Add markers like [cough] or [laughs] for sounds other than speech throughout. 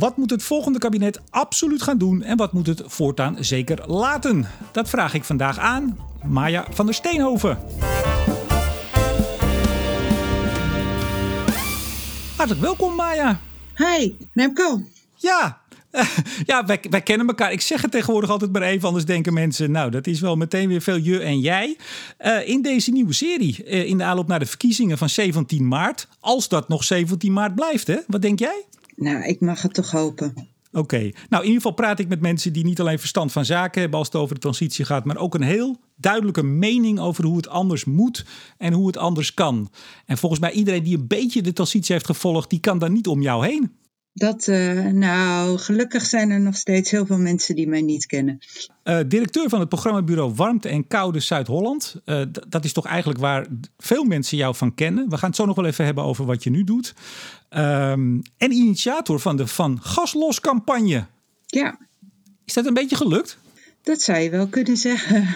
Wat moet het volgende kabinet absoluut gaan doen en wat moet het voortaan zeker laten? Dat vraag ik vandaag aan Maya van der Steenhoven. Hartelijk welkom, Maya. Hi, Remco. Ja, ja wij, wij kennen elkaar. Ik zeg het tegenwoordig altijd maar even, anders denken mensen... nou, dat is wel meteen weer veel je en jij. Uh, in deze nieuwe serie, uh, in de aanloop naar de verkiezingen van 17 maart... als dat nog 17 maart blijft, hè? Wat denk jij? Nou, ik mag het toch hopen. Oké. Nou, in ieder geval praat ik met mensen die niet alleen verstand van zaken hebben als het over de transitie gaat, maar ook een heel duidelijke mening over hoe het anders moet en hoe het anders kan. En volgens mij iedereen die een beetje de transitie heeft gevolgd, die kan daar niet om jou heen. Dat, uh, nou, gelukkig zijn er nog steeds heel veel mensen die mij niet kennen. Uh, directeur van het programmabureau Warmte en Koude Zuid-Holland. Uh, dat is toch eigenlijk waar veel mensen jou van kennen. We gaan het zo nog wel even hebben over wat je nu doet. Um, en initiator van de Van Gaslos campagne. Ja. Is dat een beetje gelukt? Dat zou je wel kunnen zeggen. [laughs]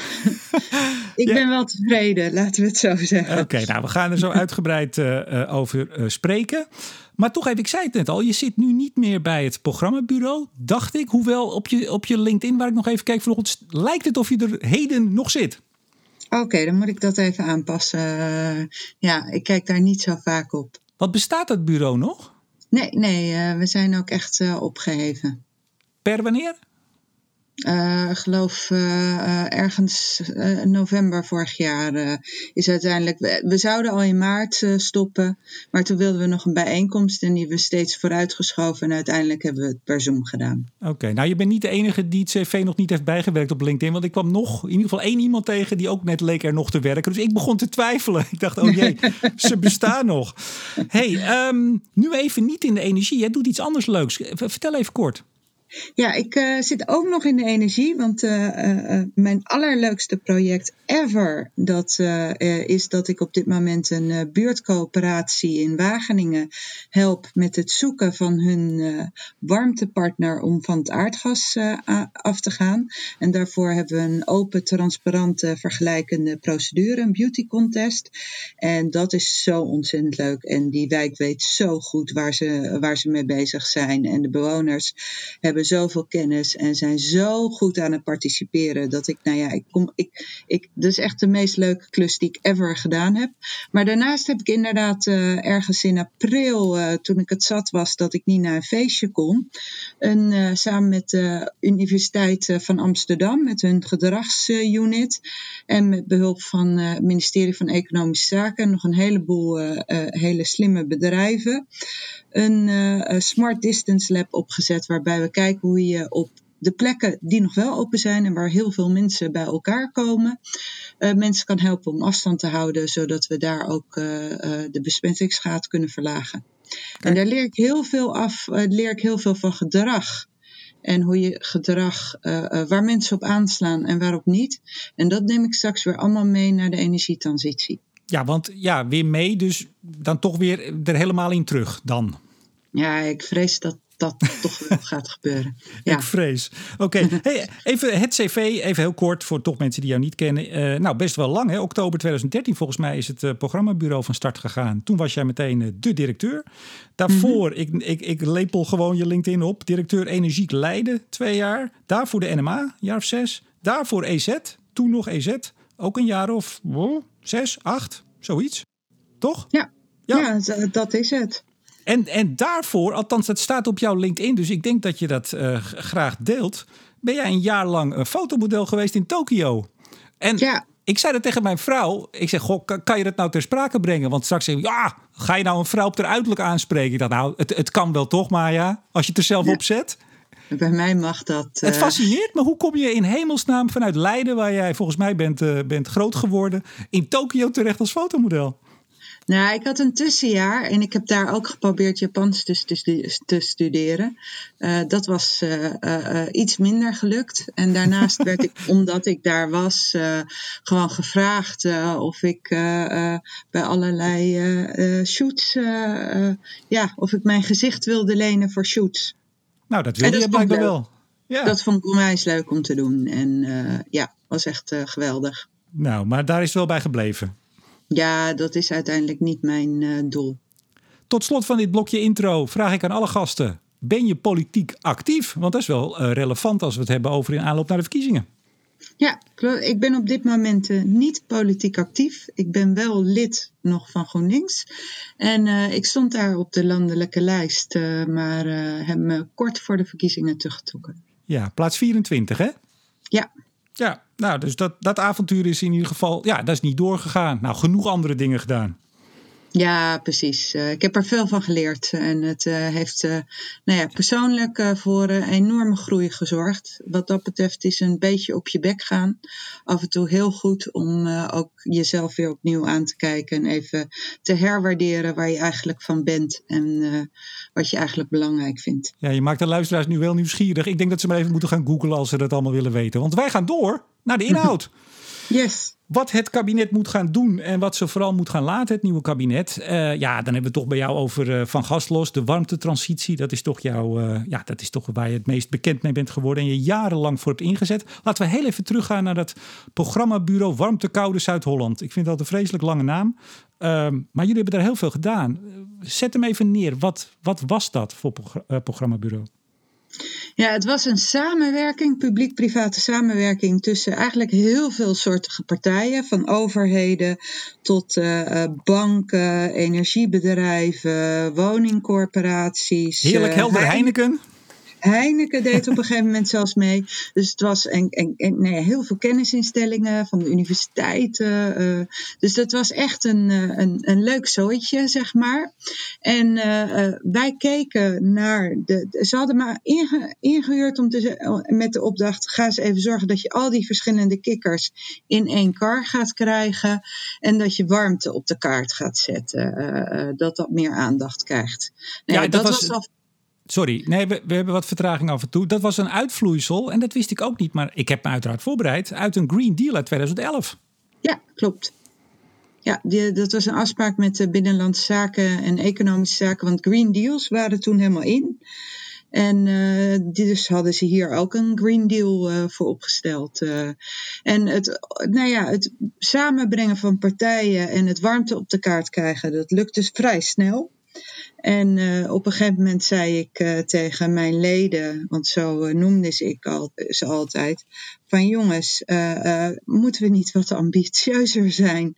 ik ja. ben wel tevreden, laten we het zo zeggen. Oké, okay, nou we gaan er zo uitgebreid over spreken. Maar toch even, ik zei het net al, je zit nu niet meer bij het programmabureau, dacht ik. Hoewel op je, op je LinkedIn, waar ik nog even kijk vanochtend, lijkt het of je er heden nog zit. Oké, okay, dan moet ik dat even aanpassen. ja, ik kijk daar niet zo vaak op. Wat bestaat dat bureau nog? Nee, nee, uh, we zijn ook echt uh, opgeheven. Per wanneer? Uh, geloof uh, ergens uh, november vorig jaar is uiteindelijk. We, we, zouden al in maart stoppen, maar toen wilden we nog een bijeenkomst en die hebben we steeds vooruitgeschoven en uiteindelijk hebben we het per Zoom gedaan. Oké, okay, nou je bent niet de enige die het CV nog niet heeft bijgewerkt op LinkedIn, want ik kwam nog in ieder geval één iemand tegen die ook net leek er nog te werken. Dus ik begon te twijfelen. [laughs] Ik dacht, oh jee, [laughs] ze bestaan nog. Hey, um, nu even niet in de energie. Jij doet iets anders leuks. Vertel even kort. Ja, ik uh, zit ook nog in de energie, want uh, uh, mijn allerleukste project ever, dat is dat ik op dit moment een buurtcoöperatie in Wageningen help met het zoeken van hun warmtepartner om van het aardgas af te gaan. En daarvoor hebben we een open, transparante, vergelijkende procedure, een beauty contest. En dat is zo ontzettend leuk. En die wijk weet zo goed waar ze, waar ze mee bezig zijn. En de bewoners hebben zoveel kennis en zijn zo goed aan het participeren dat ik, nou ja, ik kom, ik, ik, dat is echt de meest leuke klus die ik ever gedaan heb. Maar daarnaast heb ik inderdaad uh, ergens in april, uh, toen ik het zat was dat ik niet naar een feestje kon, een, uh, samen met de Universiteit van Amsterdam, met hun gedragsunit en met behulp van het ministerie van Economische Zaken, nog een heleboel hele slimme bedrijven, een Smart Distance Lab opgezet waarbij we kijken hoe je op de plekken die nog wel open zijn en waar heel veel mensen bij elkaar komen, uh, mensen kan helpen om afstand te houden, zodat we daar ook uh, de besmettingsgraad kunnen verlagen. Kijk. En daar leer ik heel veel af, leer ik heel veel van gedrag. En hoe je gedrag, waar mensen op aanslaan en waarop niet. En dat neem ik straks weer allemaal mee naar de energietransitie. Ja, want ja, weer mee, dus dan toch weer er helemaal in terug dan. Ja, ik vrees dat dat [laughs] toch wel gaat gebeuren. Ja. Ik vrees. Oké, okay. [laughs] hey, even het cv, even heel kort voor toch mensen die jou niet kennen. Uh, nou, best wel lang, hè? oktober 2013 volgens mij is het uh, programmabureau van start gegaan. Toen was jij meteen uh, de directeur. Daarvoor, mm -hmm. ik, ik, ik lepel gewoon je LinkedIn op. Directeur Energiek Leiden, twee jaar. Daarvoor de NMA, jaar of zes. Daarvoor EZ, toen nog EZ, ook een jaar of wow, zes, acht, zoiets. Toch? Ja, ja. ja dat is het. En, en daarvoor, althans dat staat op jouw LinkedIn, dus ik denk dat je dat uh, graag deelt. Ben jij een jaar lang een fotomodel geweest in Tokio? En ja. ik zei dat tegen mijn vrouw. Ik zeg, goh, kan je dat nou ter sprake brengen? Want straks zeg je, ja, ga je nou een vrouw op haar uiterlijk aanspreken? Ik dacht, nou, het, het kan wel toch, Maya, als je het er zelf ja. op zet. Bij mij mag dat. Uh... Het fascineert me. Hoe kom je in hemelsnaam vanuit Leiden, waar jij volgens mij bent, uh, bent groot geworden, in Tokio terecht als fotomodel? Nou, ik had een tussenjaar en ik heb daar ook geprobeerd Japans te, te, te studeren. Uh, dat was uh, uh, iets minder gelukt. En daarnaast [laughs] werd ik, omdat ik daar was, gewoon gevraagd of ik bij allerlei shoots, ja, of ik mijn gezicht wilde lenen voor shoots. Nou, dat wilde je blijkbaar wel. Ja. Dat vond ik onwijs leuk om te doen. En ja, was echt geweldig. Nou, maar daar is het wel bij gebleven. Ja, dat is uiteindelijk niet mijn uh, doel. Tot slot van dit blokje intro vraag ik aan alle gasten: ben je politiek actief? Want dat is wel relevant als we het hebben over in aanloop naar de verkiezingen. Ja, ik ben op dit moment niet politiek actief. Ik ben wel lid nog van GroenLinks. En ik stond daar op de landelijke lijst, maar heb me kort voor de verkiezingen teruggetrokken. Ja, plaats 24 hè? Ja. Ja, nou, dus dat, dat avontuur is in ieder geval, ja, dat is niet doorgegaan. Nou, genoeg andere dingen gedaan. Ja, precies. Uh, ik heb er veel van geleerd. En het uh, heeft uh, nou ja, persoonlijk voor enorme groei gezorgd. Wat dat betreft is een beetje op je bek gaan. Af en toe heel goed om ook jezelf weer opnieuw aan te kijken. En even te herwaarderen waar je eigenlijk van bent. En wat je eigenlijk belangrijk vindt. Ja, je maakt de luisteraars nu wel nieuwsgierig. Ik denk dat ze maar even moeten gaan googlen als ze dat allemaal willen weten. Want wij gaan door naar de inhoud. [laughs] yes wat het kabinet moet gaan doen en wat ze vooral moet gaan laten, het nieuwe kabinet. Uh, ja, dan hebben we het toch bij jou over uh, van gas los, de warmtetransitie. Dat is toch jouw, uh, ja, dat is toch waar je het meest bekend mee bent geworden en je jarenlang voor hebt ingezet. Laten we heel even teruggaan naar dat programmabureau Warmte Koude Zuid-Holland. Ik vind dat een vreselijk lange naam. Ehm, maar jullie hebben daar heel veel gedaan. Zet hem even neer. Wat, wat was dat voor programmabureau? Ja, het was een samenwerking, publiek-private samenwerking tussen eigenlijk heel veel soortige partijen, van overheden tot uh, banken, energiebedrijven, woningcorporaties. Heerlijk helder Heineken. Heineken deed op een gegeven moment zelfs mee. Dus het was en, en, en nee, heel veel kennisinstellingen van de universiteiten. Uh, dus dat was echt een, eh, een, een leuk zooitje, zeg maar. En uh, wij keken naar de. Ze hadden maar inge, ingehuurd om te, met de opdracht: ga eens even zorgen dat je al die verschillende kikkers in één kar gaat krijgen. En dat je warmte op de kaart gaat zetten. dat dat meer aandacht krijgt. Nou, ja, dat, dat was, was al Sorry, nee, we, hebben wat vertraging af en toe. Dat was een uitvloeisel, en dat wist ik ook niet, maar ik heb me uiteraard voorbereid, uit een Green Deal uit 2011. Ja, klopt. Ja, die, dat was een afspraak met de Binnenlandse Zaken en Economische Zaken, want Green Deals waren toen helemaal in. En uh, dus hadden ze hier ook een Green Deal uh, voor opgesteld. Uh, en het, nou ja, het samenbrengen van partijen en het warmte op de kaart krijgen, dat lukt dus vrij snel. En uh, op een gegeven moment zei ik uh, tegen mijn leden, want zo uh, noemde ik al, ze altijd, van jongens, moeten we niet wat ambitieuzer zijn?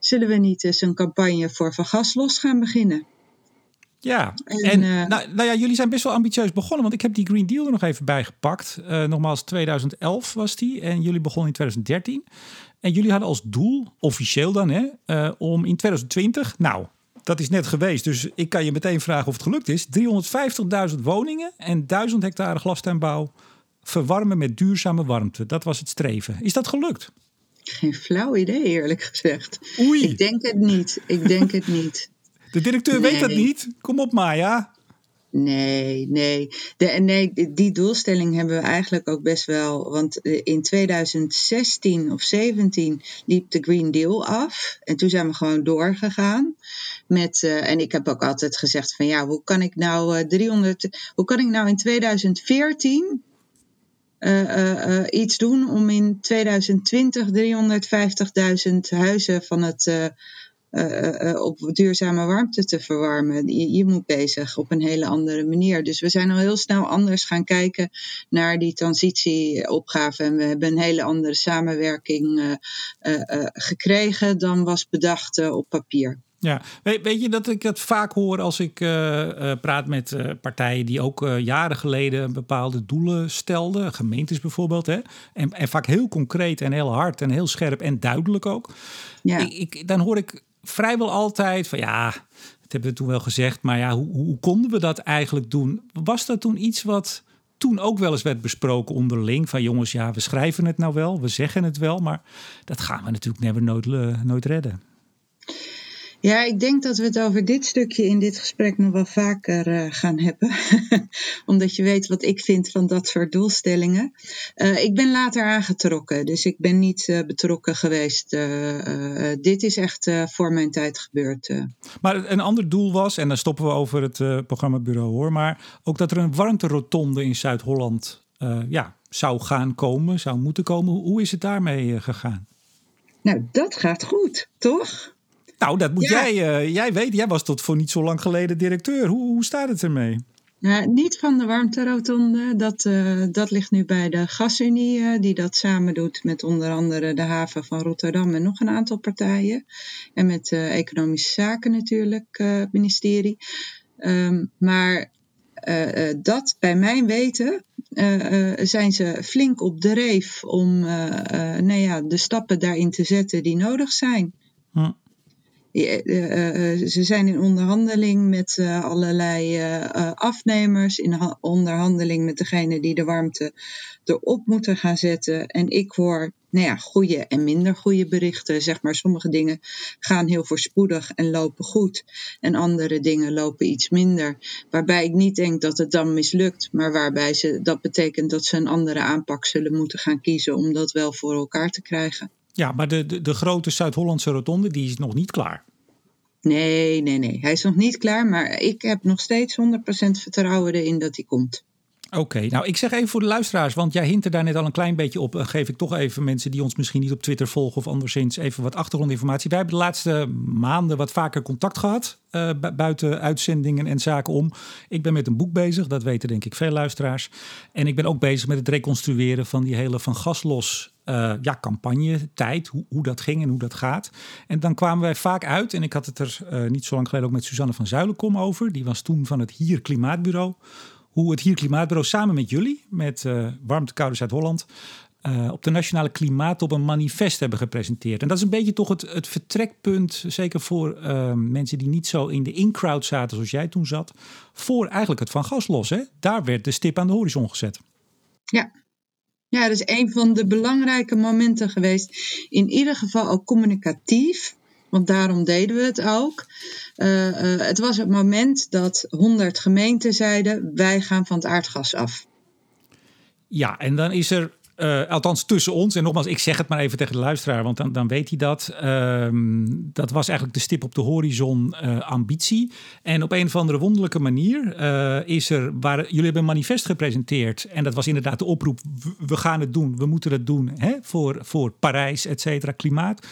Zullen we niet eens een campagne voor Van Gas los gaan beginnen? Ja, en, nou, nou, ja, jullie zijn best wel ambitieus begonnen, want ik heb die Green Deal er nog even bij gepakt. nogmaals, 2011 was die en jullie begonnen in 2013. En jullie hadden als doel, officieel dan, hè, om in 2020, nou, dat is net geweest, dus ik kan je meteen vragen of het gelukt is. 350.000 woningen en 1000 hectare glastuinbouw verwarmen met duurzame warmte. Dat was het streven. Is dat gelukt? Geen flauw idee, eerlijk gezegd. Oei. Ik denk het niet. Ik denk het niet. De directeur weet dat niet. Kom op, Maya. Nee, nee. De, nee. Die doelstelling hebben we eigenlijk ook best wel. Want eh, in 2016 of 17 liep de Green Deal af. En toen zijn we gewoon doorgegaan. Met, uh, en ik heb ook altijd gezegd van ja, hoe kan ik nou uh, 300. Hoe kan ik nou in 2014 uh, uh, iets doen om in 2020 350.000 huizen van het op duurzame warmte te verwarmen. Je, je, moet bezig op een hele andere manier. Dus we zijn al heel snel anders gaan kijken naar die transitieopgave. En we hebben een hele andere samenwerking gekregen dan was bedacht op papier. Ja, weet, weet, je dat ik dat vaak hoor als ik uh, praat met uh, partijen die ook jaren geleden bepaalde doelen stelden, gemeentes bijvoorbeeld, hè? En, en vaak heel concreet en heel hard en heel scherp en duidelijk ook. Ja. Ik, ik, dan hoor ik vrijwel altijd van ja, dat hebben we toen wel gezegd, maar ja, hoe, hoe konden we dat eigenlijk doen? Was dat toen iets wat toen ook wel eens werd besproken onderling. Van jongens, ja, we schrijven het nou wel, we zeggen het wel, maar dat gaan we natuurlijk never nooit, nooit redden. Ja, ik denk dat we het over dit stukje in dit gesprek nog wel vaker uh, gaan hebben. [laughs] Omdat je weet wat ik vind van dat soort doelstellingen. Uh, ik ben later aangetrokken, dus ik ben niet uh, betrokken geweest. dit is echt voor mijn tijd gebeurd. Maar een ander doel was, en dan stoppen we over het programmabureau hoor, maar ook dat er een warmterotonde in Zuid-Holland ja, zou gaan komen, zou moeten komen. Hoe is het daarmee gegaan? Nou, dat gaat goed, toch? Nou, dat moet jij, uh, jij weten. Jij was tot voor niet zo lang geleden directeur. Hoe, hoe staat het ermee? Nou, niet van de warmterotonde. Dat, uh, dat ligt nu bij de Gasunie, uh, die dat samen doet met onder andere de haven van Rotterdam en nog een aantal partijen. En met uh, Economische Zaken natuurlijk, het ministerie. Um, maar dat, bij mijn weten, zijn ze flink op de reef om nou ja, de stappen daarin te zetten die nodig zijn. Hm. Eh, eh, eh, ze zijn in onderhandeling met allerlei afnemers, in onderhandeling met degene die de warmte erop moeten gaan zetten. En ik hoor nou ja, goede en minder goede berichten. Zeg maar, sommige dingen gaan heel voorspoedig en lopen goed. En andere dingen lopen iets minder. Waarbij ik niet denk dat het dan mislukt, maar waarbij ze, dat betekent dat ze een andere aanpak zullen moeten gaan kiezen om dat wel voor elkaar te krijgen. Ja, maar de, de, de grote Zuid-Hollandse rotonde die is nog niet klaar. Nee, nee, nee. Hij is nog niet klaar, maar ik heb nog steeds 100% vertrouwen erin dat hij komt. Oké, nou ik zeg even voor de luisteraars, want jij hint er daar net al een klein beetje op. geef ik toch even mensen die ons misschien niet op Twitter volgen of anderszins even wat achtergrondinformatie. Wij hebben de laatste maanden wat vaker contact gehad, uh, buiten uitzendingen en zaken om. Ik ben met een boek bezig, dat weten denk ik veel luisteraars. En ik ben ook bezig met het reconstrueren van die hele van gas los uh, ja, campagne, tijd, hoe, hoe, dat ging en hoe dat gaat. En dan kwamen wij vaak uit, en ik had het er niet zo lang geleden ook met Suzanne van Zuilenkom over. Die was toen van het Hier Klimaatbureau hoe het hier Klimaatbureau samen met jullie, met uh, Warmte Koude Zuid-Holland, uh, op de Nationale Klimaattop een manifest hebben gepresenteerd. En dat is een beetje toch het, het vertrekpunt, zeker voor uh, mensen die niet zo in de in-crowd zaten zoals jij toen zat, voor eigenlijk het van gas los. Hè? Daar werd de stip aan de horizon gezet. Ja. Ja, dat is een van de belangrijke momenten geweest. In ieder geval ook communicatief want daarom deden we het ook. Uh, uh, het was het moment dat 100 gemeenten zeiden: wij gaan van het aardgas af. Ja, en dan is er uh, althans tussen ons, en nogmaals, ik zeg het maar even tegen de luisteraar, want dan, dan weet hij dat. Uh, dat was eigenlijk de stip op de horizon ambitie. En op een of andere wonderlijke manier is er, waar jullie hebben een manifest gepresenteerd. En dat was inderdaad de oproep: we gaan het doen, we moeten het doen hè, voor, voor Parijs, et cetera, klimaat.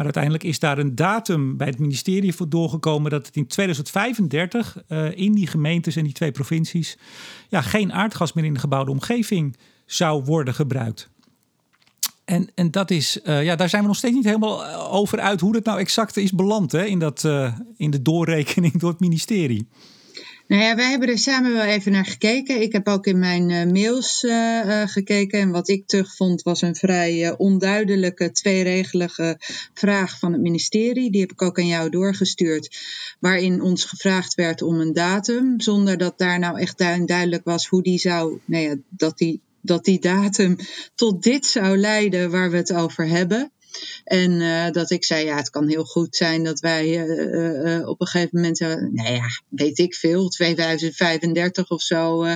Maar uiteindelijk is daar een datum bij het ministerie voor doorgekomen dat het in 2035 uh, in die gemeentes en die twee provincies ja, geen aardgas meer in de gebouwde omgeving zou worden gebruikt. En, en dat is, uh, ja, daar zijn we nog steeds niet helemaal eh, over uit hoe dat nou exact is beland hè, in, dat, in de doorrekening door het ministerie. Nou ja, wij hebben er samen wel even naar gekeken. Ik heb ook in mijn uh, mails uh, uh, gekeken. En wat ik terugvond was een vrij onduidelijke, tweeregelige vraag van het ministerie. Die heb ik ook aan jou doorgestuurd. Waarin ons gevraagd werd om een datum. Zonder dat daar nou echt duidelijk was hoe die zou, nou ja, dat die, dat die datum tot dit zou leiden waar we het over hebben. En uh, dat ik zei, ja, het kan heel goed zijn dat wij uh, uh, op een gegeven moment, nou ja, weet ik veel, 2035 of zo.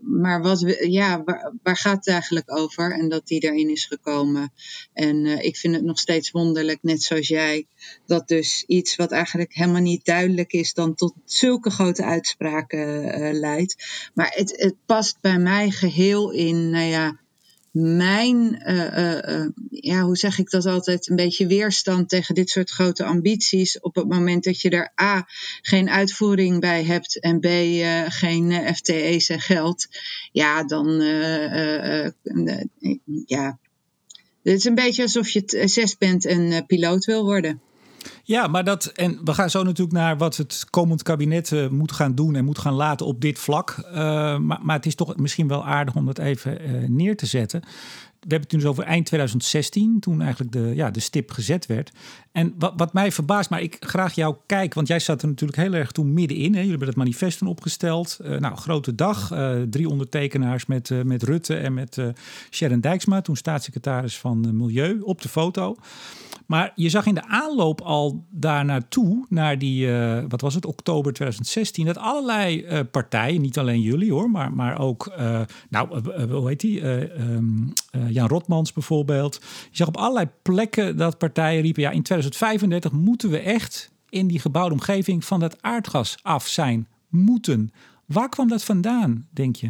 maar wat, ja, waar, waar, gaat het eigenlijk over? En dat die erin is gekomen. En ik vind het nog steeds wonderlijk, net zoals jij, dat dus iets wat eigenlijk helemaal niet duidelijk is, dan tot zulke grote uitspraken leidt. Maar het, het past bij mij geheel in, nou ja mijn, uh, uh, ja, hoe zeg ik dat altijd, een beetje weerstand tegen dit soort grote ambities. Op het moment dat je er A, geen uitvoering bij hebt en B, geen FTE's en geld. Ja, dan, ja. Het is een beetje alsof je zes bent en piloot wil worden. Ja, maar dat. En we gaan zo natuurlijk naar wat het komend kabinet uh, moet gaan doen en moet gaan laten op dit vlak. Uh, maar, maar het is toch misschien wel aardig om dat even uh, neer te zetten hebben het nu dus over eind 2016, toen eigenlijk de, ja, de stip gezet werd. En wat, wat mij verbaast, maar ik graag jou kijk, want jij zat er natuurlijk heel erg toen middenin. Hè? Jullie hebben het manifest opgesteld. Uh, nou, grote dag. Uh, drie ondertekenaars met, uh, met Rutte en met Sharon Dijksma, toen staatssecretaris van Milieu, op de foto. Maar je zag in de aanloop al daar naartoe, naar die, wat was het, oktober 2016, dat allerlei partijen, niet alleen jullie hoor, maar, maar ook, nou, hoe heet die? Um, Jan Rotmans bijvoorbeeld. Je zag op allerlei plekken dat partijen riepen: ja, in 2035 moeten we echt in die gebouwde omgeving van dat aardgas af zijn. Moeten. Waar kwam dat vandaan, denk je?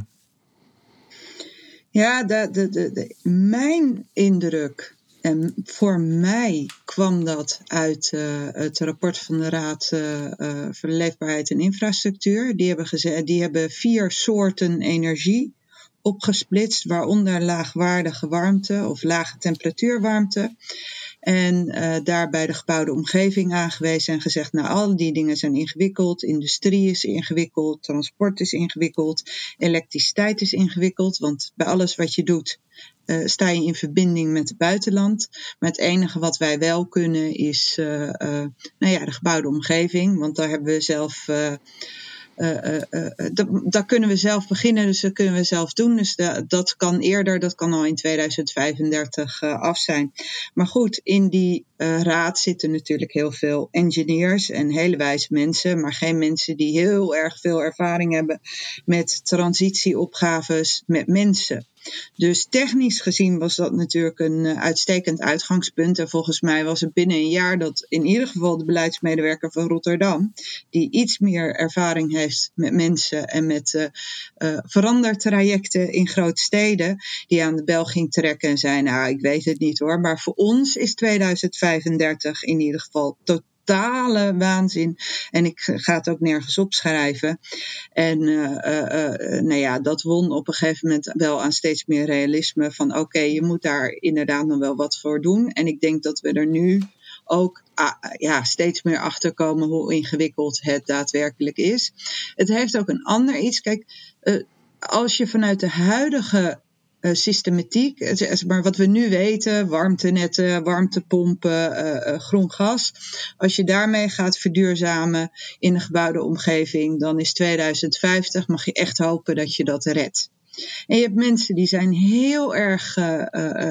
Ja, de, de, de, mijn indruk En voor mij kwam dat uit uh, het rapport van de Raad uh, voor Leefbaarheid en Infrastructuur. Die hebben, die hebben vier soorten energie opgesplitst, waaronder laagwaardige warmte of lage temperatuurwarmte. En uh, daarbij de gebouwde omgeving aangewezen en gezegd, nou al die dingen zijn ingewikkeld, industrie is ingewikkeld, transport is ingewikkeld, elektriciteit is ingewikkeld, want bij alles wat je doet uh, sta je in verbinding met het buitenland. Maar het enige wat wij wel kunnen is uh, nou ja, de gebouwde omgeving. Want daar hebben we zelf uh, daar kunnen we zelf beginnen, dus dat kunnen we zelf doen. Dus dat kan eerder, dat kan al in 2035 af zijn. Maar goed, in die raad zitten natuurlijk heel veel engineers en hele wijze mensen, maar geen mensen die heel erg veel ervaring hebben met transitieopgaves met mensen. Dus technisch gezien was dat natuurlijk een uitstekend uitgangspunt. En volgens mij was het binnen een jaar dat in ieder geval de beleidsmedewerker van Rotterdam, die iets meer ervaring heeft met mensen en met uh, uh, verandertrajecten in grote steden, die aan de bel ging trekken en zei: Nou, ik weet het niet hoor, maar voor ons is 2035 in ieder geval totaal totale waanzin. En ik ga het ook nergens opschrijven. En uh, nou ja, dat won op een gegeven moment wel aan steeds meer realisme. Van oké, je moet daar inderdaad nog wel wat voor doen. En ik denk dat we er nu ook ah, ja, steeds meer achter komen hoe ingewikkeld het daadwerkelijk is. Het heeft ook een ander iets. Kijk, als je vanuit de huidige uh, systematiek, maar wat we nu weten, warmtenetten, warmtepompen, uh, groen gas. Als je daarmee gaat verduurzamen in een gebouwde omgeving, dan is 2050, mag je echt hopen dat je dat redt. En je hebt mensen die zijn heel erg,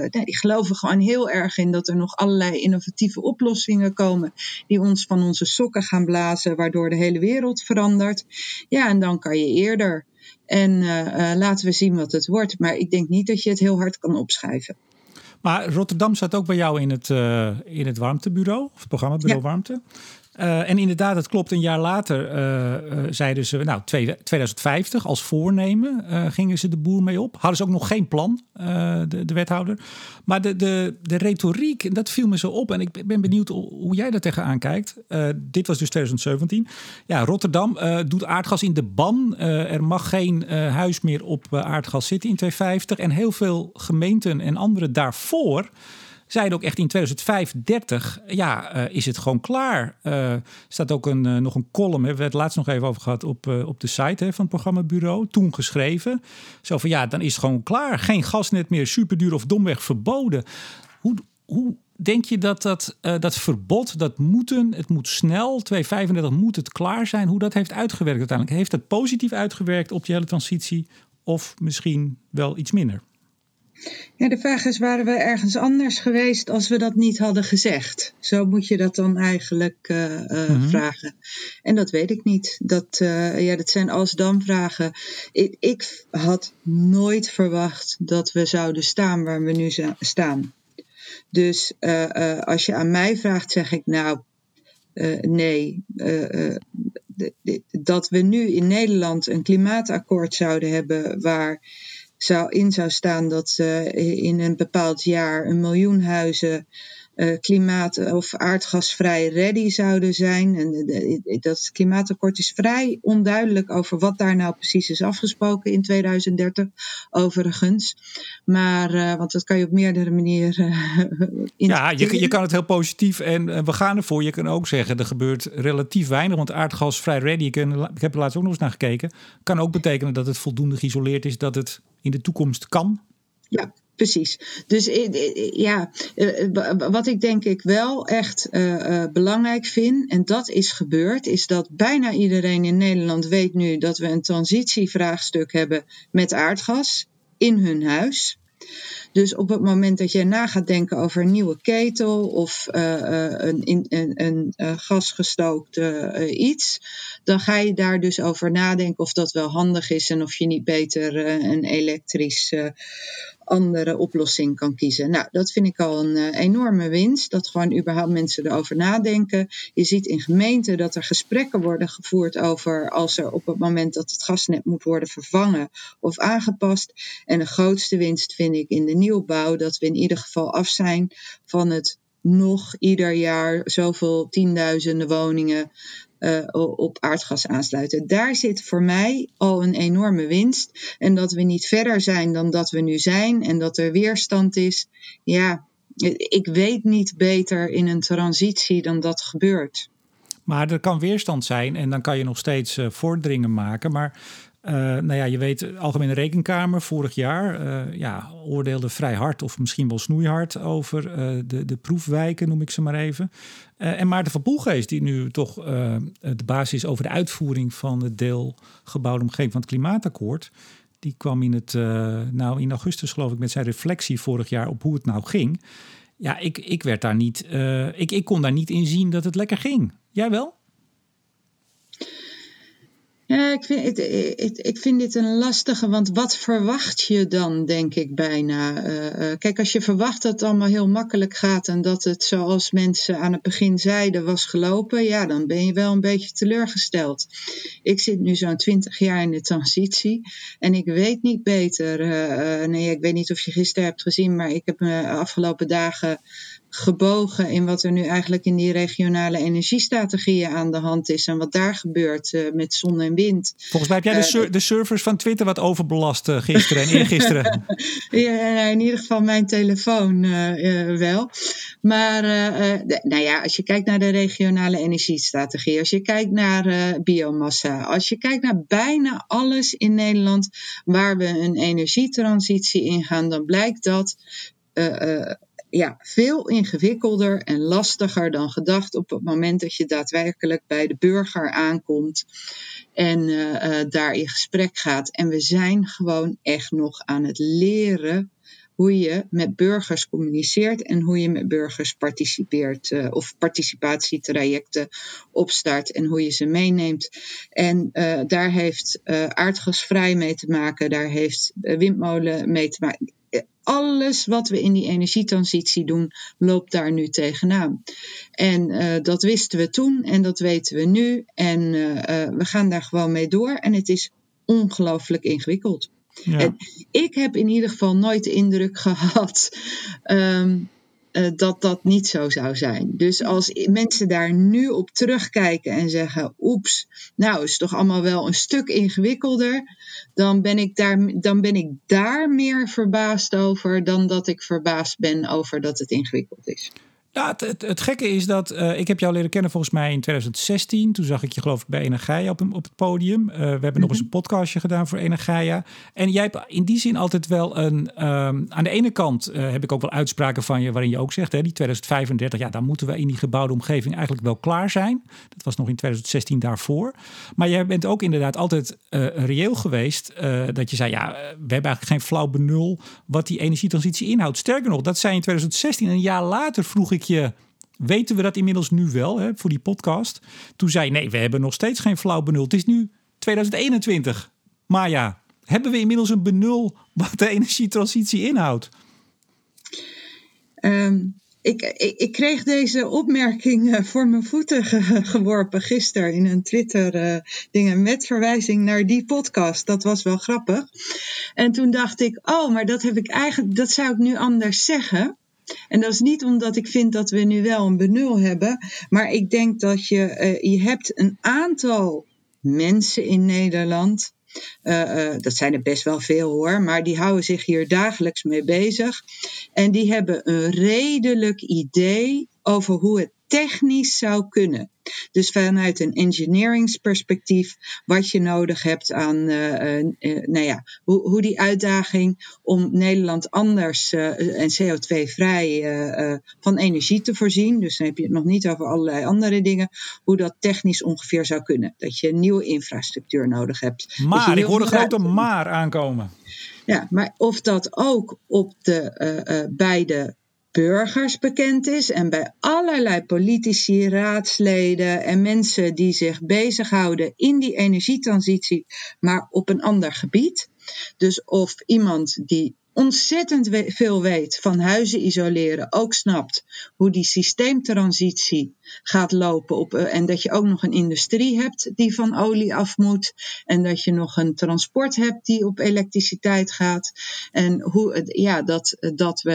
die geloven gewoon heel erg in dat er nog allerlei innovatieve oplossingen komen die ons van onze sokken gaan blazen, waardoor de hele wereld verandert. Ja, en dan kan je eerder. En uh, laten we zien wat het wordt. Maar ik denk niet dat je het heel hard kan opschrijven. Maar Rotterdam staat ook bij jou in het, uh, in het warmtebureau, of het programmabureau ja. Warmte. Uh, en inderdaad, het klopt. Een jaar later uh, uh, zeiden ze, nou, 2050 als voornemen gingen ze de boer mee op. Hadden ze ook nog geen plan, de, de, wethouder. Maar de, de, de retoriek, dat viel me zo op. En ik ben benieuwd hoe jij daar tegenaan kijkt. dit was dus 2017. Ja, Rotterdam doet aardgas in de ban. er mag geen huis meer op aardgas zitten in 2050. En heel veel gemeenten en anderen daarvoor zeiden ook echt in 2035, ja, uh, is het gewoon klaar. Er uh, staat ook een, uh, nog een column, hè, we hebben het laatst nog even over gehad, op, op de site hè, van het programmabureau. Toen geschreven. Zo van, ja, dan is het gewoon klaar. Geen gasnet meer, superduur of domweg verboden. Hoe, hoe denk je dat dat, dat verbod, dat moeten, het moet snel, 2035 moet het klaar zijn, hoe dat heeft uitgewerkt uiteindelijk? Heeft het positief uitgewerkt op die hele transitie of misschien wel iets minder? Ja, de vraag is, waren we ergens anders geweest als we dat niet hadden gezegd? Zo moet je dat dan eigenlijk uh, uh, mm-hmm. vragen. En dat weet ik niet. Dat, uh, ja, dat zijn als-dan vragen. Ik, ik, had nooit verwacht dat we zouden staan waar we nu staan. Dus als je aan mij vraagt, zeg ik nou, nee. dat we nu in Nederland een klimaatakkoord zouden hebben waar zou in zou staan dat uh, in een bepaald jaar een miljoen huizen uh, klimaat- of aardgasvrij ready zouden zijn. En uh, dat klimaatakkoord is vrij onduidelijk over wat daar nou precies is afgesproken in 2030, overigens. Maar, uh, want dat kan je op meerdere manieren. ja, je, je kan het heel positief en we gaan ervoor. Je kan ook zeggen, er gebeurt relatief weinig, want aardgasvrij ready, ik, ik heb er laatst ook nog eens naar gekeken, kan ook betekenen dat het voldoende geïsoleerd is, dat het in de toekomst kan. Ja, precies. Dus ja, wat ik denk ik wel echt belangrijk vind, en dat is gebeurd, is dat bijna iedereen in Nederland weet nu dat we een transitievraagstuk hebben met aardgas in hun huis. Dus op het moment dat je na gaat denken over een nieuwe ketel of een, een, een, gasgestookt iets, dan ga je daar dus over nadenken of dat wel handig is en of je niet beter een elektrisch andere oplossing kan kiezen. Nou, dat vind ik al een uh, enorme winst. Dat gewoon überhaupt mensen erover nadenken. Je ziet in gemeenten dat er gesprekken worden gevoerd over als er op het moment dat het gasnet moet worden vervangen of aangepast. En de grootste winst vind ik in de nieuwbouw dat we in ieder geval af zijn van het nog ieder jaar zoveel tienduizenden woningen uh, op aardgas aansluiten. Daar zit voor mij al een enorme winst. En dat we niet verder zijn dan dat we nu zijn en dat er weerstand is. Ja, ik weet niet beter in een transitie dan dat gebeurt. Maar er kan weerstand zijn en dan kan je nog steeds uh, vorderingen maken. Maar uh, nou ja, je weet, de Algemene Rekenkamer vorig jaar uh, ja, oordeelde vrij hard of misschien wel snoeihard over de, de proefwijken, noem ik ze maar even. en Maarten van Poelgeest, die nu toch de basis is over de uitvoering van het deel gebouwde omgeving van het klimaatakkoord. Die kwam in, het, nou, in augustus, geloof ik, met zijn reflectie vorig jaar op hoe het nou ging. Ja, ik, ik werd daar niet, ik, ik kon daar niet in zien dat het lekker ging. Jij wel? Ja, ik vind, ik, ik dit een lastige, want wat verwacht je dan, denk ik bijna? Uh, kijk, als je verwacht dat het allemaal heel makkelijk gaat en dat het zoals mensen aan het begin zeiden was gelopen, ja, dan ben je wel een beetje teleurgesteld. Ik zit nu zo'n twintig jaar in de transitie en ik weet niet beter. Nee, ik weet niet of je gisteren hebt gezien, maar ik heb me afgelopen dagen gebogen in wat er nu eigenlijk in die regionale energiestrategieën aan de hand is en wat daar gebeurt uh, met zon en wind. Volgens mij heb jij de, de servers van Twitter wat overbelast uh, gisteren en eergisteren. [laughs] ja, in ieder geval mijn telefoon wel. Maar de, nou ja, als je kijkt naar de regionale energiestrategie, als je kijkt naar biomassa, als je kijkt naar bijna alles in Nederland waar we een energietransitie ingaan, dan blijkt dat ja, veel ingewikkelder en lastiger dan gedacht op het moment dat je daadwerkelijk bij de burger aankomt en uh, daar in gesprek gaat. En we zijn gewoon echt nog aan het leren hoe je met burgers communiceert en hoe je met burgers participeert uh, of participatietrajecten opstart en hoe je ze meeneemt. En daar heeft aardgasvrij mee te maken, daar heeft windmolen mee te maken alles wat we in die energietransitie doen, loopt daar nu tegenaan. En uh, dat wisten we toen en dat weten we nu. En uh, uh, we gaan daar gewoon mee door. En het is ongelooflijk ingewikkeld. Ja. En ik heb in ieder geval nooit de indruk [laughs] gehad um, uh, dat dat niet zo zou zijn. Dus als mensen daar nu op terugkijken en zeggen: oeps, nou is het toch allemaal wel een stuk ingewikkelder, dan ben ik daar, dan ben ik daar meer verbaasd over dan dat ik verbaasd ben over dat het ingewikkeld is. Ja, het, het, het, gekke is dat uh, ik heb jou leren kennen volgens mij in 2016. Toen zag ik je geloof ik bij Energia op, op het podium. Uh, we hebben nog eens een podcastje gedaan voor Energia. En jij hebt in die zin altijd wel een... Um, aan de ene kant uh, heb ik ook wel uitspraken van je waarin je ook zegt... Hè, die 2035, ja, dan moeten we in die gebouwde omgeving eigenlijk wel klaar zijn. Dat was nog in 2016 daarvoor. Maar jij bent ook inderdaad altijd reëel geweest. dat je zei, ja, we hebben eigenlijk geen flauw benul wat die energietransitie inhoudt. Sterker nog, dat zei in 2016. Een jaar later vroeg ik weten we dat inmiddels nu wel hè, voor die podcast? Toen zei nee, we hebben nog steeds geen flauw benul. Het is nu 2021. Maar ja, hebben we inmiddels een benul wat de energietransitie inhoudt? Um, ik, ik, ik, kreeg deze opmerking uh, voor mijn voeten ge geworpen gisteren in een Twitter uh, dingen met verwijzing naar die podcast. Dat was wel grappig. En toen dacht ik, oh, maar dat heb ik eigenlijk, dat zou ik nu anders zeggen. En dat is niet omdat ik vind dat we nu wel een benul hebben, maar ik denk dat je, uh, je hebt een aantal mensen in Nederland. Uh, uh, dat zijn er best wel veel hoor, maar die houden zich hier dagelijks mee bezig. En die hebben een redelijk idee over hoe het technisch zou kunnen. Dus vanuit een engineeringsperspectief, wat je nodig hebt aan, uh, uh, nou ja, hoe, hoe, die uitdaging om Nederland anders uh, en CO2-vrij van energie te voorzien. Dus dan heb je het nog niet over allerlei andere dingen, hoe dat technisch ongeveer zou kunnen. Dat je nieuwe infrastructuur nodig hebt. Maar, ik hoor een grote maar aankomen. Ja, maar of dat ook op de beide burgers bekend is en bij allerlei politici, raadsleden en mensen die zich bezighouden in die energietransitie, maar op een ander gebied. Dus of iemand die ontzettend veel weet van huizen isoleren, ook snapt hoe die systeemtransitie gaat lopen. Op, eh, en dat je ook nog een industrie hebt die van olie af moet. En dat je nog een transport hebt die op elektriciteit gaat. En hoe, ja, dat, dat we.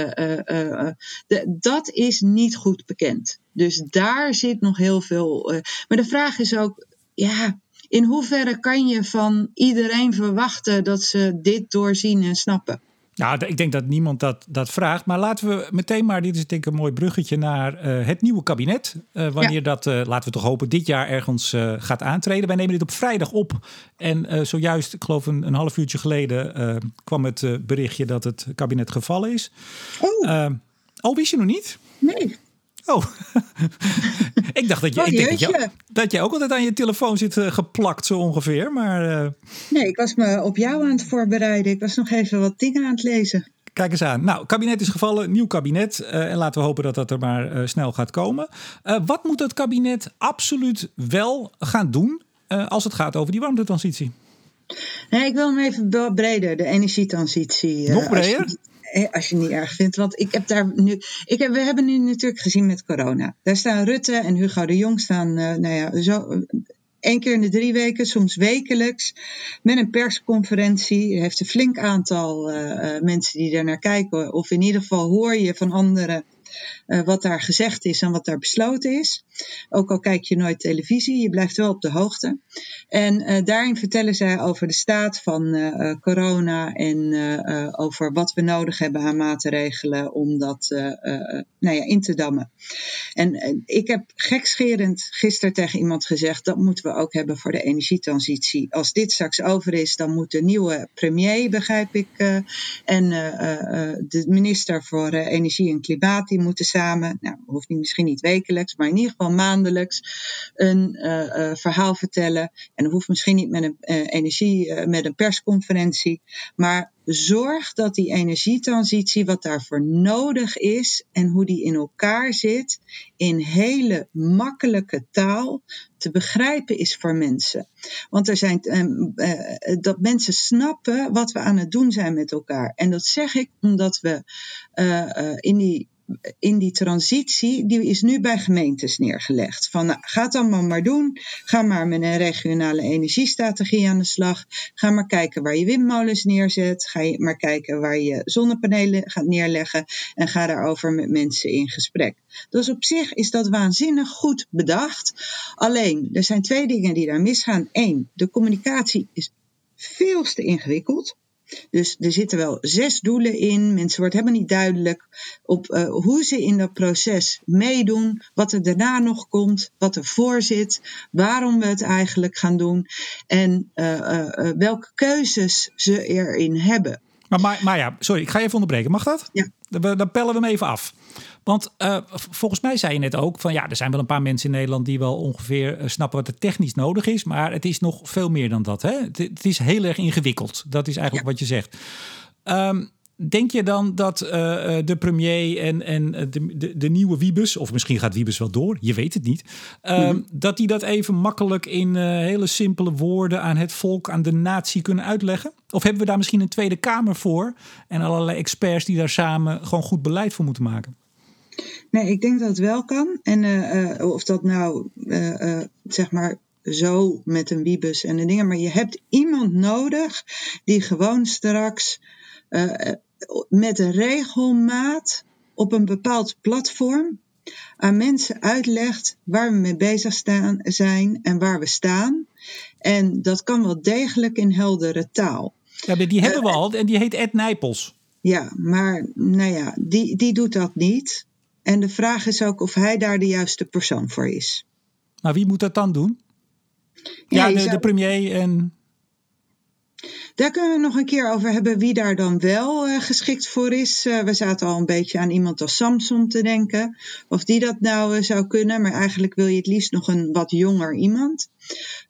De, dat is niet goed bekend. Dus daar zit nog heel veel. maar de vraag is ook. Ja, in hoeverre kan je van iedereen verwachten dat ze dit doorzien en snappen? Nou, ik denk dat niemand dat, dat vraagt. Maar laten we meteen maar, dit is denk ik een mooi bruggetje naar uh, het nieuwe kabinet. Uh, wanneer dat, uh, laten we toch hopen, dit jaar ergens gaat aantreden. Wij nemen dit op vrijdag op. En zojuist, ik geloof een, een half uurtje geleden, kwam het berichtje dat het kabinet gevallen is. Oh. oh, wist je nog niet? Nee. Oh, [laughs] ik dacht dat je, oh, ik denk dat, je, dat jij ook altijd aan je telefoon zit uh, geplakt, zo ongeveer. Maar, uh... Nee, ik was me op jou aan het voorbereiden. Ik was nog even wat dingen aan het lezen. Kijk eens aan. Nou, kabinet is gevallen, nieuw kabinet. Uh, en laten we hopen dat dat er maar snel gaat komen. wat moet het kabinet absoluut wel gaan doen als het gaat over die warmtetransitie? Nee, ik wil hem even breder, de energietransitie. Nog breder? Als je het niet erg vindt. Want ik heb daar nu. Ik we hebben nu natuurlijk gezien met corona. Daar staan Rutte en Hugo de Jong staan. Uh, nou ja, zo. Eén keer in de drie weken, soms wekelijks, met een persconferentie. Er heeft een flink aantal uh, uh, mensen die er naar kijken. Of in ieder geval hoor je van anderen uh, wat daar gezegd is en wat daar besloten is. Ook al kijk je nooit televisie, je blijft wel op de hoogte. En uh, daarin vertellen zij over de staat van uh, corona en over wat we nodig hebben aan maatregelen om dat nou ja, in te dammen. En ik heb gekscherend gisteren tegen iemand gezegd, dat moeten we ook hebben voor de energietransitie. Als dit straks over is, dan moet de nieuwe premier, begrijp ik, en de minister voor Energie en Klimaat, die moeten samen, nou, hoeft niet, misschien niet wekelijks, maar in ieder geval maandelijks, een uh, uh, verhaal vertellen. En dat hoeft misschien niet met een uh, energie, met een persconferentie, maar zorg dat die energietransitie, wat daarvoor nodig is en hoe die in elkaar zit, in hele makkelijke taal te begrijpen is voor mensen. Want er zijn dat mensen snappen wat we aan het doen zijn met elkaar. En dat zeg ik omdat we in die in die transitie, die is nu bij gemeentes neergelegd. Van nou, ga het allemaal maar doen. Ga maar met een regionale energiestrategie aan de slag. Ga maar kijken waar je windmolens neerzet. Ga je maar kijken waar je zonnepanelen gaat neerleggen. En ga daarover met mensen in gesprek. Dus op zich is dat waanzinnig goed bedacht. Alleen, er zijn twee dingen die daar misgaan. Eén, de communicatie is veel te ingewikkeld. Dus er zitten wel zes doelen in. Mensen wordt helemaal niet duidelijk op uh, hoe ze in dat proces meedoen, wat er daarna nog komt, wat er voor zit, waarom we het eigenlijk gaan doen en uh, uh, welke keuzes ze erin hebben. Maar, maar, maar ja, sorry, ik ga even onderbreken. Mag dat? Ja. Dan, dan pellen we hem even af. Want uh, volgens mij zei je net ook van ja, er zijn wel een paar mensen in Nederland die wel ongeveer uh, snappen wat er technisch nodig is. Maar het is nog veel meer dan dat. Hè? Het, het is heel erg ingewikkeld. Dat is eigenlijk ja. wat je zegt. Um, Denk je dan dat uh, de premier en, en de, de, de, nieuwe Wiebes, of misschien gaat Wiebes wel door, je weet het niet, uh, mm -hmm. dat die dat even makkelijk in uh, hele simpele woorden aan het volk, aan de natie kunnen uitleggen? Of hebben we daar misschien een Tweede Kamer voor en allerlei experts die daar samen gewoon goed beleid voor moeten maken? Nee, ik denk dat het wel kan. En of dat nou, zeg maar, zo met een wiebus en de dingen. Maar je hebt iemand nodig die gewoon straks met regelmaat op een bepaald platform aan mensen uitlegt waar we mee bezig staan, zijn en waar we staan. En dat kan wel degelijk in heldere taal. Ja, die hebben we al en die heet Ed Nijpels. Ja, maar nou ja, die, die doet dat niet. En de vraag is ook of hij daar de juiste persoon voor is. Maar wie moet dat dan doen? Ja, ja de, zou... de premier en. Daar kunnen we nog een keer over hebben wie daar dan wel uh, geschikt voor is. Uh, we zaten al een beetje aan iemand als Samson te denken. Of die dat nou uh, zou kunnen. Maar eigenlijk wil je het liefst nog een wat jonger iemand.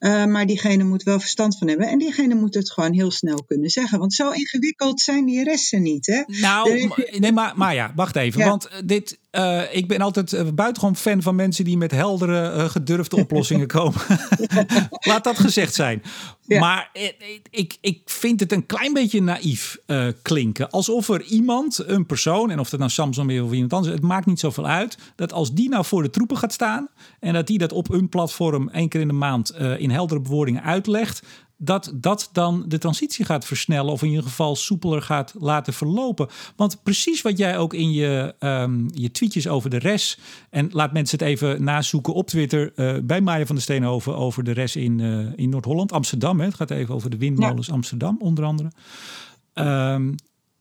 maar diegene moet wel verstand van hebben. En diegene moet het gewoon heel snel kunnen zeggen. Want zo ingewikkeld zijn die resten niet. Hè? Nou, nee, maar, maar ja, wacht even. Ja. Want dit, uh, ik ben altijd uh, buitengewoon fan van mensen die met heldere, uh, gedurfde oplossingen komen. [laughs] Laat dat gezegd zijn. Ja. Maar ik, ik vind het een klein beetje naïef uh, klinken. Alsof er iemand, een persoon, en of dat nou Samsung is of iemand anders, het maakt niet zoveel uit. Dat als die nou voor de troepen gaat staan en dat die dat op een platform één keer in de maand uh, in heldere bewoordingen uitlegt, dat dat dan de transitie gaat versnellen of in ieder geval soepeler gaat laten verlopen. Want precies wat jij ook in je, um, je tweetjes over de res en laat mensen het even nazoeken op Twitter uh, bij Maya van der Steenhoven over de res in, uh, in Noord-Holland, Amsterdam. Hè. Het gaat even over de windmolens ja. Amsterdam onder andere. Um,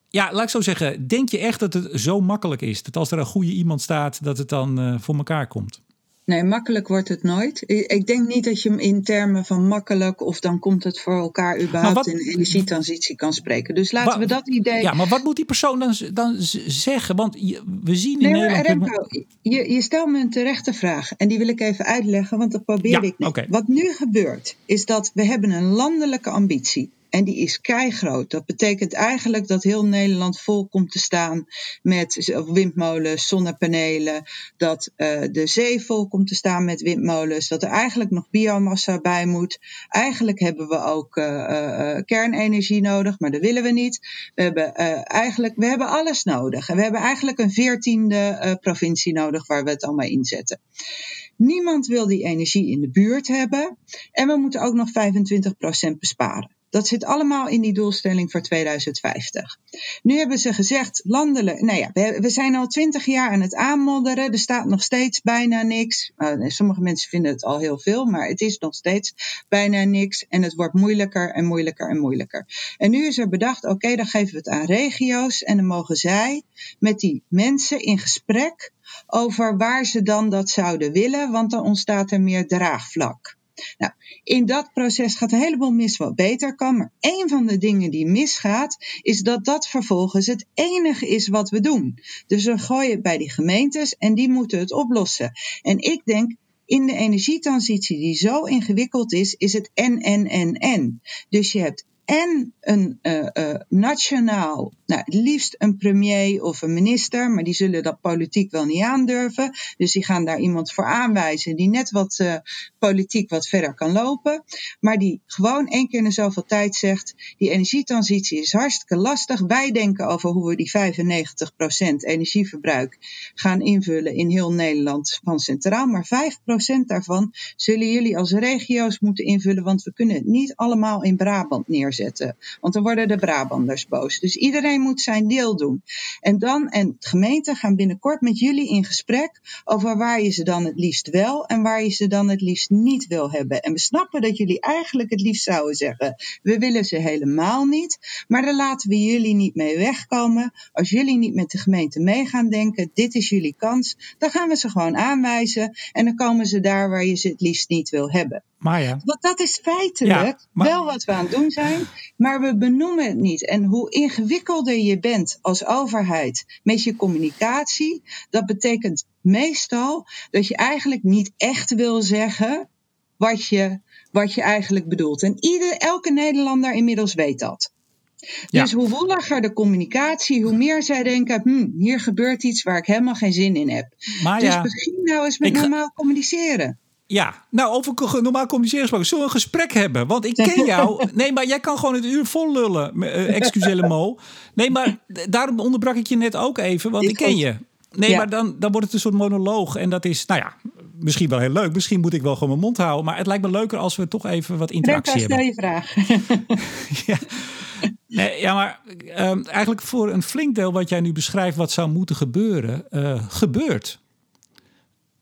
ja, laat ik zo zeggen, denk je echt dat het zo makkelijk is dat als er een goede iemand staat, dat het dan uh, voor elkaar komt? Nee, makkelijk wordt het nooit. Ik denk niet dat je hem in termen van makkelijk of dan komt het voor elkaar überhaupt wat, in energietransitie kan spreken. Dus laten we dat idee. Ja, maar wat moet die persoon dan, dan zeggen? Want we zien in nee, Nederland. Remco, je, je stelt me een terechte vraag en die wil ik even uitleggen, want dat probeer ja, ik niet. Okay. Wat nu gebeurt, is dat we hebben een landelijke ambitie. En die is keigroot. Dat betekent eigenlijk dat heel Nederland vol komt te staan met windmolens, zonnepanelen. Dat uh, de zee vol komt te staan met windmolens. Dat er eigenlijk nog biomassa bij moet. Eigenlijk hebben we ook uh, uh, kernenergie nodig, maar dat willen we niet. We hebben eigenlijk we hebben alles nodig. En we hebben eigenlijk een veertiende provincie nodig waar we het allemaal inzetten. Niemand wil die energie in de buurt hebben. En we moeten ook nog 25% besparen. Dat zit allemaal in die doelstelling voor 2050. Nu hebben ze gezegd, landelijk, nou ja, we, zijn al twintig jaar aan het aanmodderen. Er staat nog steeds bijna niks. Uh, sommige mensen vinden het al heel veel, maar het is nog steeds bijna niks. En het wordt moeilijker en moeilijker en moeilijker. En nu is er bedacht, oké, dan geven we het aan regio's. En dan mogen zij met die mensen in gesprek over waar ze dan dat zouden willen, want dan ontstaat er meer draagvlak. Nou, in dat proces gaat een heleboel mis wat beter kan. Maar een van de dingen die misgaat, is dat dat vervolgens het enige is wat we doen. Dus we gooien het bij die gemeentes en die moeten het oplossen. En ik denk, in de energietransitie die zo ingewikkeld is, is het en, en, en, en. Dus je hebt en een uh, uh, nationaal, nou, het liefst een premier of een minister, maar die zullen dat politiek wel niet aandurven. Dus die gaan daar iemand voor aanwijzen die net wat uh, politiek wat verder kan lopen. Maar die gewoon één keer in zoveel tijd zegt: die energietransitie is hartstikke lastig. Wij denken over hoe we die 95% energieverbruik gaan invullen in heel Nederland van centraal. Maar 5% daarvan zullen jullie als regio's moeten invullen, want we kunnen het niet allemaal in Brabant neerzetten zetten. Want dan worden de Brabanders boos. Dus iedereen moet zijn deel doen. En dan, en gemeenten gaan binnenkort met jullie in gesprek over waar je ze dan het liefst wel en waar je ze dan het liefst niet wil hebben. En we snappen dat jullie eigenlijk het liefst zouden zeggen: we willen ze helemaal niet, maar daar laten we jullie niet mee wegkomen. Als jullie niet met de gemeente mee gaan denken, dit is jullie kans, dan gaan we ze gewoon aanwijzen en dan komen ze daar waar je ze het liefst niet wil hebben. Maar ja. Want dat is feitelijk ja, maar... wel wat we aan het doen zijn, maar we benoemen het niet. En hoe ingewikkelder je bent als overheid met je communicatie, dat betekent meestal dat je eigenlijk niet echt wil zeggen wat je, wat je eigenlijk bedoelt. En ieder, elke Nederlander inmiddels weet dat. Ja. Dus hoe wolliger de communicatie, hoe meer zij denken: hm, hier gebeurt iets waar ik helemaal geen zin in heb. Maar dus ja, begin nou eens met ik normaal communiceren. Ja, nou over normaal communiceren gesproken. Zullen we een gesprek hebben? Want ik ken jou. [laughs] Nee, maar jij kan gewoon het uur vol lullen. Uh, mo. Nee, maar daarom onderbrak ik je net ook even. Want ik ken je. Nee, Ja. maar dan, dan wordt het een soort monoloog. En dat is, nou ja, misschien wel heel leuk. Misschien moet ik wel gewoon mijn mond houden. Maar het lijkt me leuker als we toch even wat interactie hebben. stel je vraag. [laughs] ja. Nee, ja, maar ehm, eigenlijk voor een flink deel wat jij nu beschrijft, wat zou moeten gebeuren, eh, gebeurt.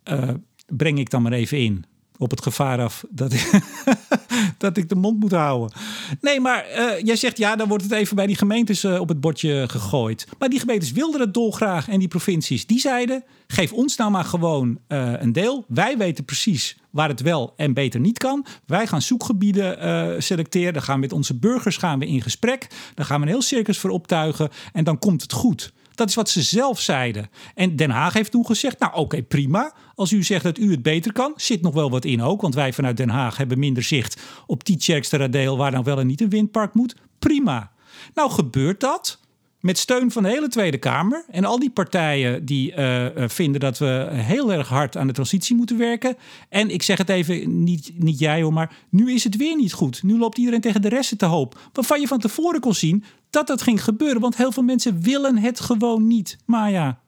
Eh, breng ik dan maar even in. Op het gevaar af dat ik, [laughs] dat ik de mond moet houden. Nee, maar eh, jij zegt ja, dan wordt het even bij die gemeentes eh, op het bordje gegooid. Maar die gemeentes wilden het dolgraag. En die provincies, die zeiden: geef ons nou maar gewoon eh, een deel. Wij weten precies waar het wel en beter niet kan. Wij gaan zoekgebieden selecteren. Dan gaan we met onze burgers gaan we in gesprek. Dan gaan we een heel circus voor optuigen. En dan komt het goed. Dat is wat ze zelf zeiden. En Den Haag heeft toen gezegd: Nou, oké, prima. Als u zegt dat u het beter kan, zit nog wel wat in ook. Want wij vanuit Den Haag hebben minder zicht op Tietjerksteradeel, waar nou wel en niet een windpark moet. Prima. Nou, gebeurt dat? Met steun van de hele Tweede Kamer. En al die partijen die eh, eh, vinden dat we heel erg hard aan de transitie moeten werken. En ik zeg het even, niet, niet jij hoor, maar nu is het weer niet goed. Nu loopt iedereen tegen de resten te hoop. Waarvan je van tevoren kon zien dat dat ging gebeuren. Want heel veel mensen willen het gewoon niet. Maar ja.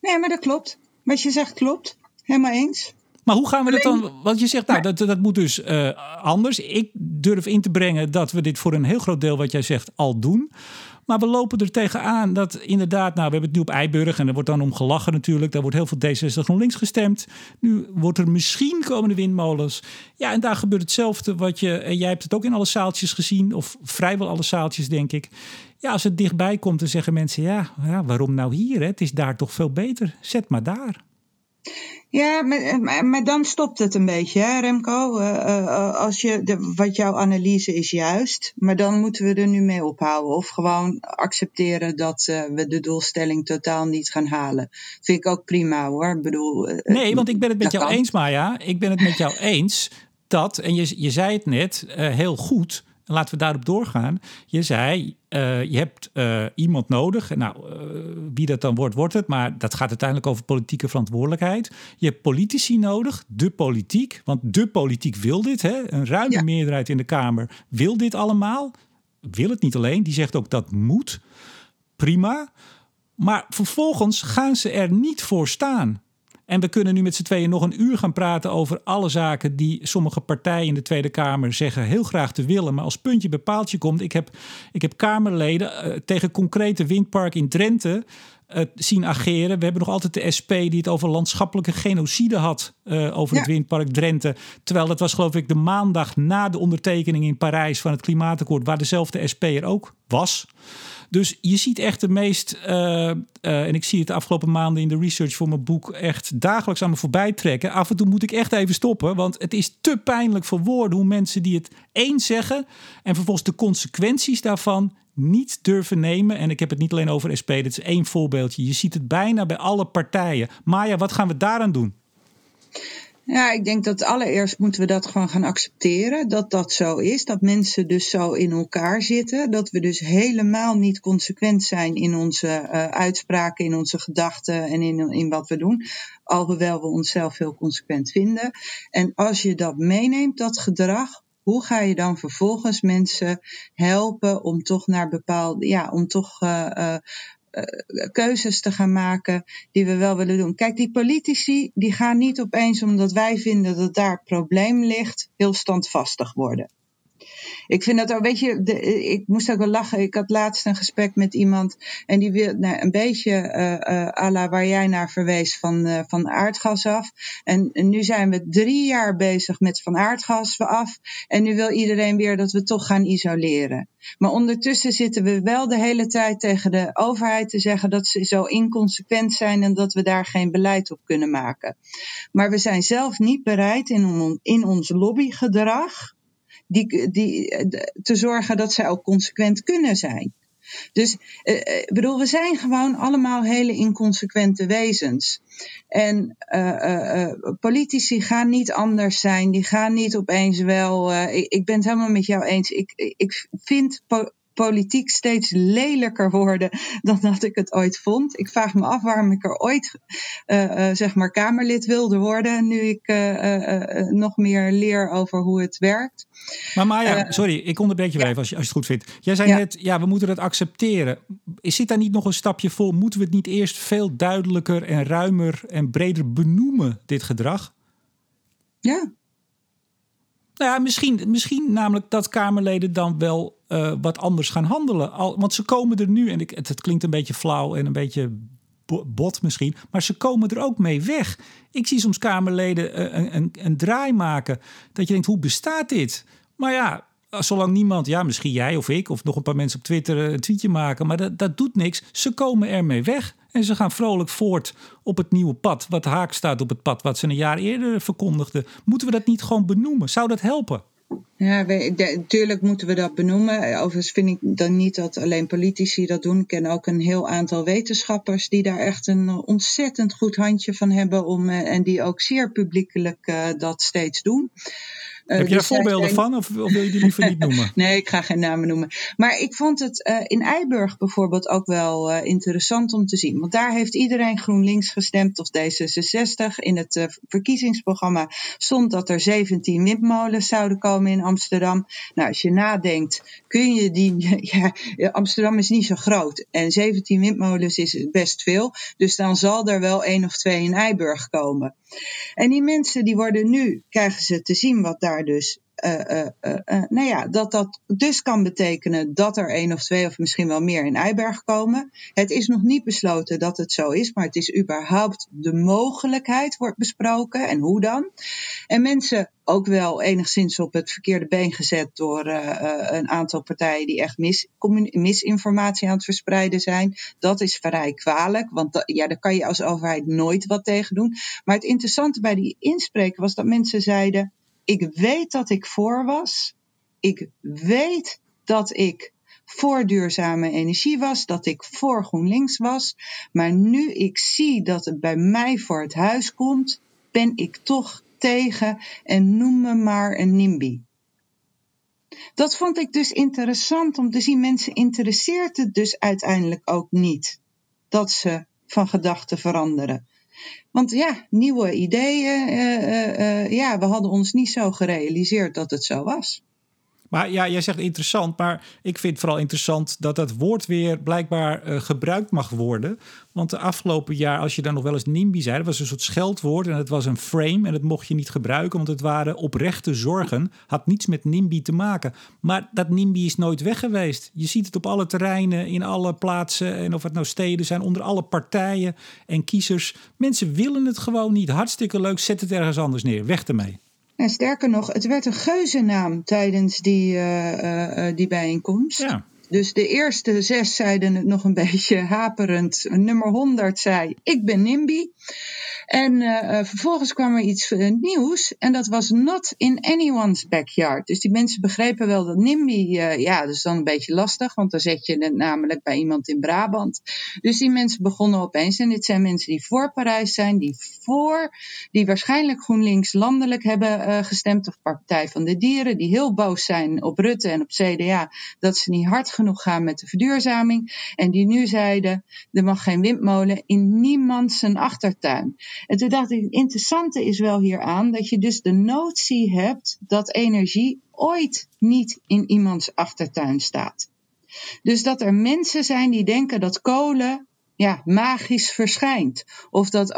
Nee, maar dat klopt. Wat je zegt klopt. Helemaal eens. Maar hoe gaan we dat dan? Want je zegt, nou, dat, dat moet dus uh, anders. Ik durf in te brengen dat we dit voor een heel groot deel, wat jij zegt, al doen. Maar we lopen er tegenaan dat inderdaad, nou, we hebben het nu op Eiburg en er wordt dan om gelachen natuurlijk. Daar wordt heel veel D66 GroenLinks gestemd. Nu wordt er misschien komende windmolens. Ja, en daar gebeurt hetzelfde wat je, en jij hebt het ook in alle zaaltjes gezien, of vrijwel alle zaaltjes, denk ik. Ja, als het dichtbij komt, dan zeggen mensen, ja, ja waarom nou hier? Het is daar toch veel beter. Zet maar daar. Ja, maar, maar, dan stopt het een beetje, hè, Remco. Uh, uh, als je de, wat jouw analyse is juist, maar dan moeten we er nu mee ophouden. Of gewoon accepteren dat uh, we de doelstelling totaal niet gaan halen. Vind ik ook prima hoor. Ik bedoel, nee, want ik ben het met jou kan. eens, Maya. Ik ben het met jou eens dat, en je, je zei het net heel goed laten we daarop doorgaan. Je zei, uh, je hebt uh, iemand nodig. Nou, uh, wie dat dan wordt, wordt het. Maar dat gaat uiteindelijk over politieke verantwoordelijkheid. Je hebt politici nodig, de politiek. Want de politiek wil dit. Hè? Een ruime ja. meerderheid in de Kamer wil dit allemaal. Wil het niet alleen. Die zegt ook dat moet. Prima. Maar vervolgens gaan ze er niet voor staan. En we kunnen nu met z'n tweeën nog een uur gaan praten over alle zaken die sommige partijen in de Tweede Kamer zeggen heel graag te willen. Maar als puntje bij paaltje komt, ik heb, ik heb Kamerleden uh, tegen concrete windpark in Drenthe uh, zien ageren. We hebben nog altijd de SP die het over landschappelijke genocide had uh, over ja. het windpark Drenthe. Terwijl dat was geloof ik de maandag na de ondertekening in Parijs van het klimaatakkoord, waar dezelfde SP er ook was. Dus je ziet echt de meest, uh, uh, en ik zie het de afgelopen maanden in de research voor mijn boek echt dagelijks aan me voorbij trekken. Af en toe moet ik echt even stoppen, want het is te pijnlijk voor woorden hoe mensen die het eens zeggen en vervolgens de consequenties daarvan niet durven nemen. En ik heb het niet alleen over SP, dit is één voorbeeldje. Je ziet het bijna bij alle partijen. Maya, wat gaan we daaraan doen? Ja, ik denk dat allereerst moeten we dat gewoon gaan accepteren. Dat dat zo is. Dat mensen dus zo in elkaar zitten. Dat we dus helemaal niet consequent zijn in onze uh, uitspraken, in onze gedachten en in, in wat we doen. Alhoewel we onszelf heel consequent vinden. En als je dat meeneemt, dat gedrag, hoe ga je dan vervolgens mensen helpen om toch naar bepaalde, ja, om toch uh, uh, keuzes te gaan maken die we wel willen doen. Kijk, die politici die gaan niet opeens omdat wij vinden dat daar probleem ligt, heel standvastig worden. Ik vind dat ook, weet je, ik moest ook wel lachen. Ik had laatst een gesprek met iemand en die wil nou, een beetje uh, waar jij naar verwees van, uh, van aardgas af. En, en, nu zijn we drie jaar bezig met van aardgas af. En nu wil iedereen weer dat we toch gaan isoleren. Maar ondertussen zitten we wel de hele tijd tegen de overheid te zeggen dat ze zo inconsequent zijn en dat we daar geen beleid op kunnen maken. Maar we zijn zelf niet bereid in, in ons lobbygedrag die, die, te zorgen dat zij ook consequent kunnen zijn. Dus ik uh, bedoel, we zijn gewoon allemaal hele inconsequente wezens. En uh, politici gaan niet anders zijn. Die gaan niet opeens wel. Ik, ik, ben het helemaal met jou eens. Ik, ik vind politiek steeds lelijker worden [laughs] dan dat ik het ooit vond. Ik vraag me af waarom ik er ooit uh, uh, zeg maar Kamerlid wilde worden, nu ik uh, nog meer leer over hoe het werkt. Maar Maya, sorry, ik onderbreek je ja. even als je, als je het goed vindt. Jij zei ja. net, ja, we moeten het accepteren. Is zit daar niet nog een stapje voor? Moeten we het niet eerst veel duidelijker en ruimer en breder benoemen, dit gedrag? Ja, nou ja, misschien, misschien namelijk dat Kamerleden dan wel uh, wat anders gaan handelen. Al, want ze komen er nu, en ik, het, het klinkt een beetje flauw en een beetje bot misschien, maar ze komen er ook mee weg. Ik zie soms Kamerleden uh, een, een, een draai maken dat je denkt, hoe bestaat dit? Maar ja, zolang niemand, ja, misschien jij of ik of nog een paar mensen op Twitter eh, een tweetje maken, maar dat, dat doet niks. Ze komen ermee weg en ze gaan vrolijk voort op het nieuwe pad, wat haak staat op het pad wat ze een jaar eerder verkondigden. Moeten we dat niet gewoon benoemen? Zou dat helpen? Ja, natuurlijk moeten we dat benoemen. Overigens vind ik dan niet dat alleen politici dat doen. Ik ken ook een heel aantal wetenschappers die daar echt een ontzettend goed handje van hebben om, eh, en die ook zeer publiekelijk uh, dat steeds doen. Uh, Heb je daar voorbeelden zijn- van of, of wil je die liever niet noemen? [laughs] Nee, ik ga geen namen noemen. Maar ik vond het eh, in Eiburg bijvoorbeeld ook wel eh, interessant om te zien. Want daar heeft iedereen GroenLinks gestemd of D66. In het eh, verkiezingsprogramma stond dat er 17 windmolens zouden komen in Amsterdam. Nou, als je nadenkt, kun je die. [laughs] Ja, Amsterdam is niet zo groot. En 17 windmolens is best veel. Dus dan zal er wel één of twee in Eiburg komen. En die mensen die worden nu, krijgen ze te zien wat daar dus nou ja, dat dat dus kan betekenen dat er één of twee of misschien wel meer in Eiberg komen. Het is nog niet besloten dat het zo is, maar het is überhaupt de mogelijkheid wordt besproken en hoe dan. En mensen ook wel enigszins op het verkeerde been gezet door een aantal partijen die echt mis, misinformatie aan het verspreiden zijn. Dat is vrij kwalijk, want ja, daar kan je als overheid nooit wat tegen doen. Maar het interessante bij die inspreken was dat mensen zeiden ik weet dat ik voor was. Ik weet dat ik voor duurzame energie was, dat ik voor GroenLinks was. Maar nu ik zie dat het bij mij voor het huis komt, ben ik toch tegen en noem me maar een NIMBY. Dat vond ik dus interessant om te zien. Mensen interesseert het dus uiteindelijk ook niet dat ze van gedachten veranderen. Want ja, nieuwe ideeën. Uh, uh, uh, ja, we hadden ons niet zo gerealiseerd dat het zo was. Maar ja, jij zegt interessant, maar ik vind vooral interessant dat dat woord weer blijkbaar uh, gebruikt mag worden. Want de afgelopen jaar, als je dan nog wel eens NIMBY zei, was een soort scheldwoord en het was een frame en dat mocht je niet gebruiken, want het waren oprechte zorgen, had niets met NIMBY te maken. Maar dat NIMBY is nooit weg geweest. Je ziet het op alle terreinen, in alle plaatsen en of het nou steden zijn, onder alle partijen en kiezers. Mensen willen het gewoon niet. Hartstikke leuk, zet het ergens anders neer. Weg ermee. En sterker nog, het werd een geuzennaam tijdens die, uh, uh, die bijeenkomst. Ja. Dus de eerste zes zeiden het nog een [laughs] beetje haperend. Nummer 100 zei: Ik ben NIMBY. En uh, vervolgens kwam er iets nieuws. En dat was not in anyone's backyard. Dus die mensen begrepen wel dat NIMBY. ja, dat is dan een beetje lastig. Want dan zet je het namelijk bij iemand in Brabant. Dus die mensen begonnen opeens. En dit zijn mensen die voor Parijs zijn. Die voor. Die waarschijnlijk GroenLinks landelijk hebben gestemd. Of Partij van de Dieren. Die heel boos zijn op Rutte en op CDA. Dat ze niet hard genoeg gaan met de verduurzaming. En die nu zeiden, er mag geen windmolen in niemand zijn achtertuin. En toen dacht het interessante is wel hieraan dat je dus de notie hebt dat energie ooit niet in iemands achtertuin staat. Dus dat er mensen zijn die denken dat kolen ja, magisch verschijnt. Of dat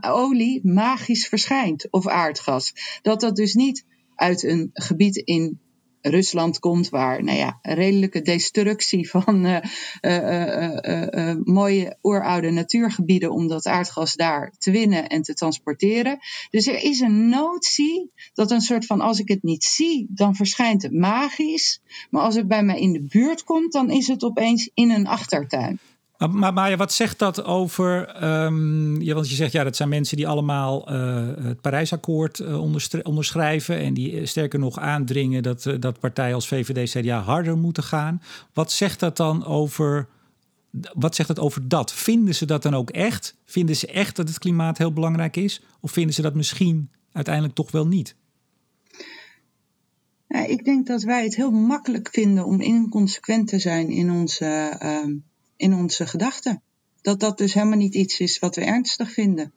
olie magisch verschijnt. Of aardgas. Dat dat dus niet uit een gebied in Rusland komt, waar nou ja, redelijke destructie van uh, uh, uh, mooie oeroude natuurgebieden om dat aardgas daar te winnen en te transporteren. Dus er is een notie dat een soort van als ik het niet zie, dan verschijnt het magisch. Maar als het bij mij in de buurt komt, dan is het opeens in een achtertuin. Maar, maar wat zegt dat over. Ja, want je zegt ja, dat zijn mensen die allemaal uh, het Parijsakkoord uh, onderschrijven. En die sterker nog aandringen dat, dat partijen als VVD, CDA harder moeten gaan. Wat zegt dat dan over. Wat zegt het over dat? Vinden ze dat dan ook echt? Vinden ze echt dat het klimaat heel belangrijk is? Of vinden ze dat misschien uiteindelijk toch wel niet? Ik denk dat wij het heel makkelijk vinden om inconsequent te zijn in onze in onze gedachten. Dat dat dus helemaal niet iets is wat we ernstig vinden.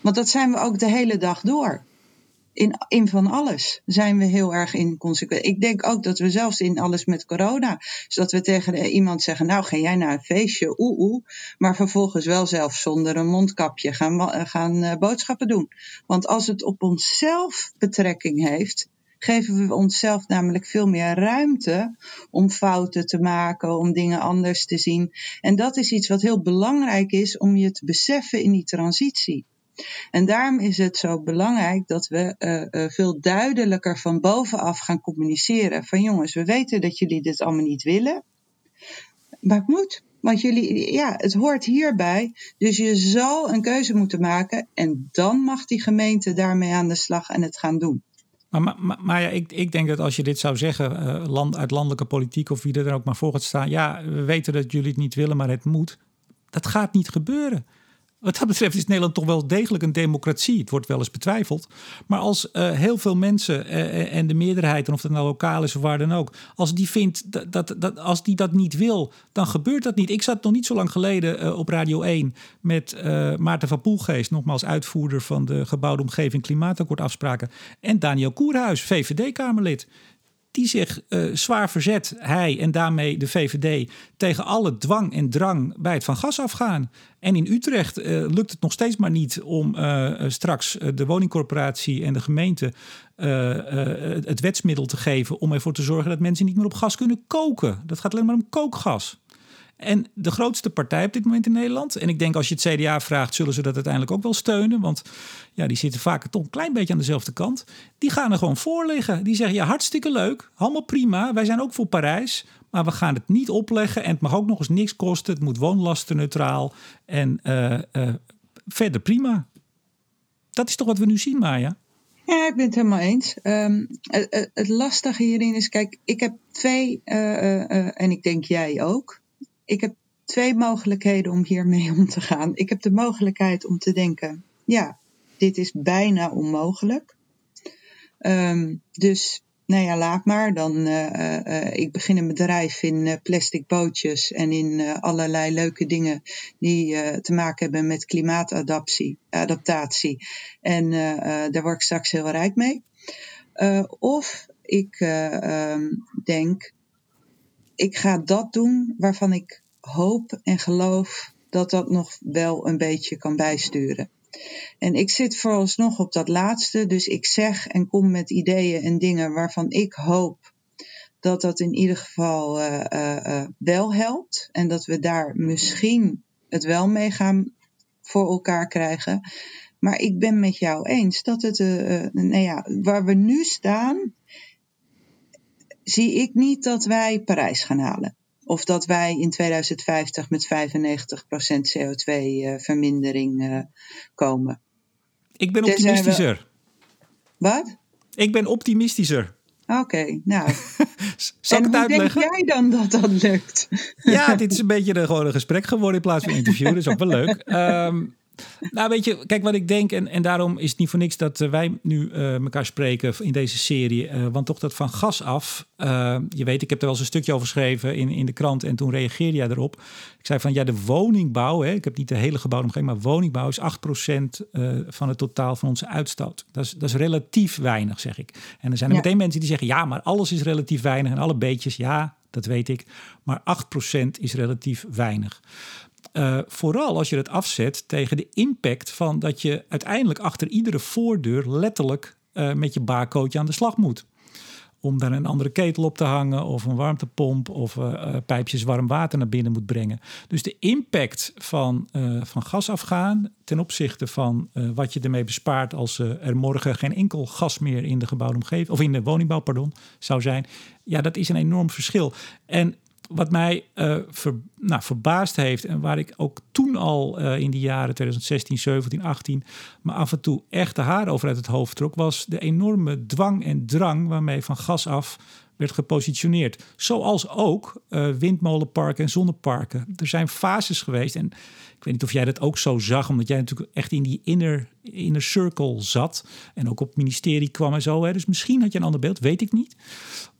Want dat zijn we ook de hele dag door. In, in van alles zijn we heel erg inconsequent. Ik denk ook dat we zelfs in alles met corona, zodat we tegen iemand zeggen: Nou, ga jij naar een feestje, oeh, oeh. Maar vervolgens wel zelf zonder een mondkapje gaan, gaan uh, boodschappen doen. Want als het op onszelf betrekking heeft, geven we onszelf namelijk veel meer ruimte om fouten te maken, om dingen anders te zien. En dat is iets wat heel belangrijk is om je te beseffen in die transitie. En daarom is het zo belangrijk dat we uh, uh, veel duidelijker van bovenaf gaan communiceren. Van jongens, we weten dat jullie dit allemaal niet willen, maar het moet. Want jullie, ja, het hoort hierbij. Dus je zal een keuze moeten maken. En dan mag die gemeente daarmee aan de slag en het gaan doen. Maar, maar, ja, ik, ik, denk dat als je dit zou zeggen, uh, land, uit landelijke politiek of wie er dan ook maar voor gaat staan. Ja, we weten dat jullie het niet willen, maar het moet. Dat gaat niet gebeuren. Wat dat betreft is Nederland toch wel degelijk een democratie. Het wordt wel eens betwijfeld. Maar als uh, heel veel mensen uh, en de meerderheid, en of het nou lokaal is of waar dan ook, als die vindt dat, dat, dat, als die dat niet wil, dan gebeurt dat niet. Ik zat nog niet zo lang geleden op Radio 1 met Maarten van Poelgeest, nogmaals uitvoerder van de gebouwde omgeving klimaatakkoordafspraken, en Daniel Koerhuis, VVD-Kamerlid die zich uh, zwaar verzet, hij en daarmee de VVD, tegen alle dwang en drang bij het van gas afgaan. En in Utrecht uh, lukt het nog steeds maar niet om uh, straks de woningcorporatie en de gemeente het wetsmiddel te geven om ervoor te zorgen dat mensen niet meer op gas kunnen koken. Dat gaat alleen maar om kookgas. En de grootste partij op dit moment in Nederland. En ik denk als je het CDA vraagt, zullen ze dat uiteindelijk ook wel steunen. Want ja, die zitten vaak toch een klein beetje aan dezelfde kant. Die gaan er gewoon voor liggen. Die zeggen, ja, hartstikke leuk. Allemaal prima. Wij zijn ook voor Parijs. Maar we gaan het niet opleggen. En het mag ook nog eens niks kosten. Het moet woonlastenneutraal. En uh, uh, verder prima. Dat is toch wat we nu zien, Maya? Ja, ik ben het helemaal eens. Um, het, lastige hierin is, kijk, ik heb twee, uh, en ik denk jij ook, ik heb twee mogelijkheden om hiermee [laughs] om te gaan. Ik heb de mogelijkheid om te denken, ja, dit is bijna onmogelijk. Um, dus, nou ja, laat maar. Dan, uh, uh, ik begin een bedrijf in uh, plastic bootjes en in allerlei leuke dingen die te maken hebben met klimaatadaptatie. Adaptatie. En daar word ik straks heel rijk mee. of ik um, denk, ik ga dat doen waarvan ik hoop en geloof dat dat nog wel een beetje kan bijsturen. En ik zit vooralsnog op dat laatste, dus ik zeg en kom met ideeën en dingen waarvan ik hoop dat dat in ieder geval uh, uh, wel helpt en dat we daar misschien het wel mee gaan voor elkaar krijgen. Maar ik ben met jou eens dat het, nou ja, waar we nu staan, zie ik niet dat wij Parijs gaan halen. Of dat wij in 2050 met 95% CO2-vermindering uh, komen. Ik ben optimistischer. Wat? Ik ben optimistischer. Oké, okay, nou. [laughs] Zal ik het uitleggen? denk jij dan dat dat lukt? ja, dit is een beetje een, gewoon een gesprek geworden in plaats van een interview. Dat is ook wel leuk. Um, [laughs] nou, weet je, kijk wat ik denk. En, en daarom is het niet voor niks dat eh, wij nu uh, elkaar spreken in deze serie. Uh, want toch dat van gas af. je weet, ik heb er wel eens een stukje over geschreven in, in de krant. En toen reageerde jij erop. Ik zei van ja, de woningbouw. Hè, ik heb niet de hele gebouwde omgeving. Maar woningbouw is 8% van het totaal van onze uitstoot. Dat is, dat is relatief weinig, zeg ik. En er zijn er meteen mensen die zeggen ja, maar alles is relatief weinig. En alle beetjes, ja, dat weet ik. Maar 8% is relatief weinig. Uh, vooral als je het afzet tegen de impact van dat je uiteindelijk achter iedere voordeur letterlijk uh, met je barcootje aan de slag moet. Om daar een andere ketel op te hangen of een warmtepomp of uh, pijpjes warm water naar binnen moet brengen. Dus de impact van, van gas afgaan ten opzichte van wat je ermee bespaart als er morgen geen enkel gas meer in de gebouwde omgeving of in de woningbouw pardon, zou zijn. Ja, dat is een enorm verschil. En wat mij ver, nou, verbaasd heeft en waar ik ook toen al uh, in de jaren 2016, 17, 18 me af en toe echt de haar over uit het hoofd trok, was de enorme dwang en drang waarmee van gas af werd gepositioneerd. Zoals ook uh, windmolenparken en zonneparken. Er zijn fases geweest en ik weet niet of jij dat ook zo zag, omdat jij natuurlijk echt in die inner, inner circle zat en ook op ministerie kwam en zo. Hè. Dus misschien had je een ander beeld, weet ik niet.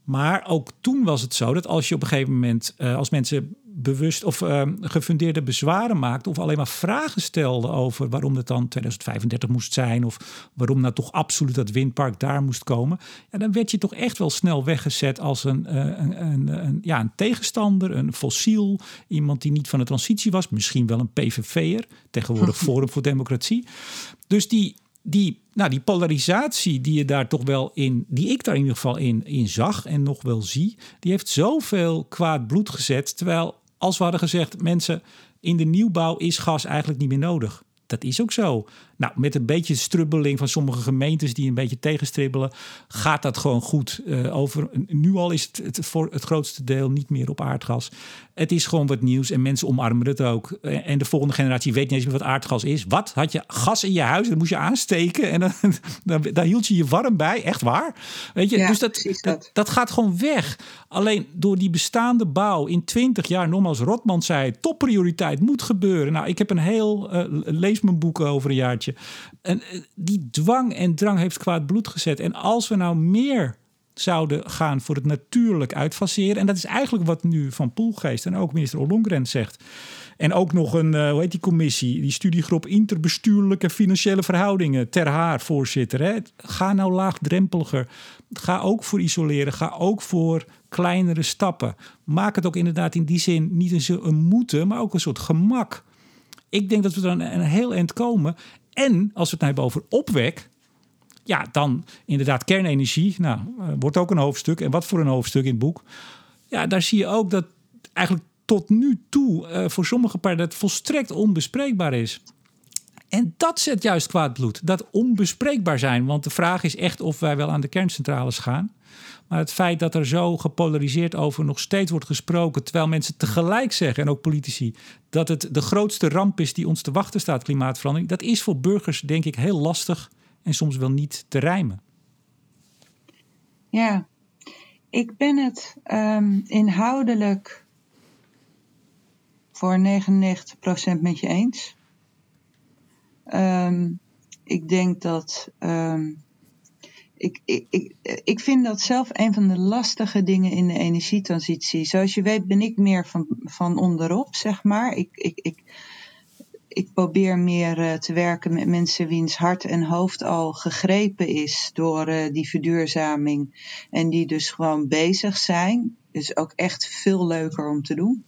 Maar ook toen was het zo dat als je op een gegeven moment, uh, als mensen bewust of uh, gefundeerde bezwaren maakten of alleen maar vragen stelden over waarom het dan 2035 moest zijn of waarom nou toch absoluut dat windpark daar moest komen, ja, dan werd je toch echt wel snel weggezet als een, uh, een, een, een, ja, een tegenstander, een fossiel, iemand die niet van de transitie was, misschien wel een PVV'er, tegenwoordig [laughs] Forum voor Democratie. Dus die die, nou, die polarisatie die je daar toch wel in, die ik daar in ieder geval in, in zag en nog wel zie, die heeft zoveel kwaad bloed gezet. Terwijl als we hadden gezegd, mensen, in de nieuwbouw is gas eigenlijk niet meer nodig. Dat is ook zo. Nou, met een beetje strubbeling van sommige gemeentes die een beetje tegenstribbelen, gaat dat gewoon goed. Uh, over, nu al is het, het, voor het grootste deel niet meer op aardgas. Het is gewoon wat nieuws en mensen omarmen het ook. Eh, en de volgende generatie weet niet eens meer wat aardgas is. Wat? Had je gas in je huis? Dat moest je aansteken en dan, [laughs] dan, hield je je warm bij. Echt waar? Weet je, dus dat, dat, dat, gaat gewoon weg. Alleen door die bestaande bouw in 20 jaar, nogmaals, Rotman zei, topprioriteit moet gebeuren. Nou, ik heb een heel, uh, mijn boek over een jaartje. En uh, die dwang en drang heeft kwaad bloed gezet. En als we nou meer zouden gaan voor het natuurlijk uitfaseren. En dat is eigenlijk wat nu Van Poelgeest en ook minister Ollongren zegt. En ook nog een, uh, hoe heet die commissie? Die studiegroep interbestuurlijke financiële verhoudingen. Ter haar, voorzitter. Hè? Ga nou laagdrempeliger. Ga ook voor isoleren. Ga ook voor kleinere stappen. Maak het ook inderdaad in die zin niet een, een moeten, maar ook een soort gemak. Ik denk dat we dan een heel eind komen. En als we het nou over opwek, ja, dan inderdaad kernenergie. Nou, uh, wordt ook een hoofdstuk. En wat voor een hoofdstuk in het boek. Ja, daar zie je ook dat eigenlijk tot nu toe uh, voor sommige partijen dat volstrekt onbespreekbaar is. En dat zet juist kwaad bloed. Dat onbespreekbaar zijn. Want de vraag is echt of wij wel aan de kerncentrales gaan. Maar het feit dat er zo gepolariseerd over nog steeds wordt gesproken, terwijl mensen tegelijk zeggen, en ook politici, dat het de grootste ramp is die ons te wachten staat, klimaatverandering, dat is voor burgers denk ik heel lastig en soms wel niet te rijmen. Ja, ik ben het um, inhoudelijk voor 99% met je eens. Um, ik denk dat um, ik, ik, ik, ik vind dat zelf een van de lastige dingen in de energietransitie. Zoals je weet ben ik meer van, van onderop, zeg maar. Ik, ik, ik, ik probeer meer uh, te werken met mensen wiens hart en hoofd al gegrepen is door uh, die verduurzaming. En die dus gewoon bezig zijn. Is ook echt veel leuker om te doen.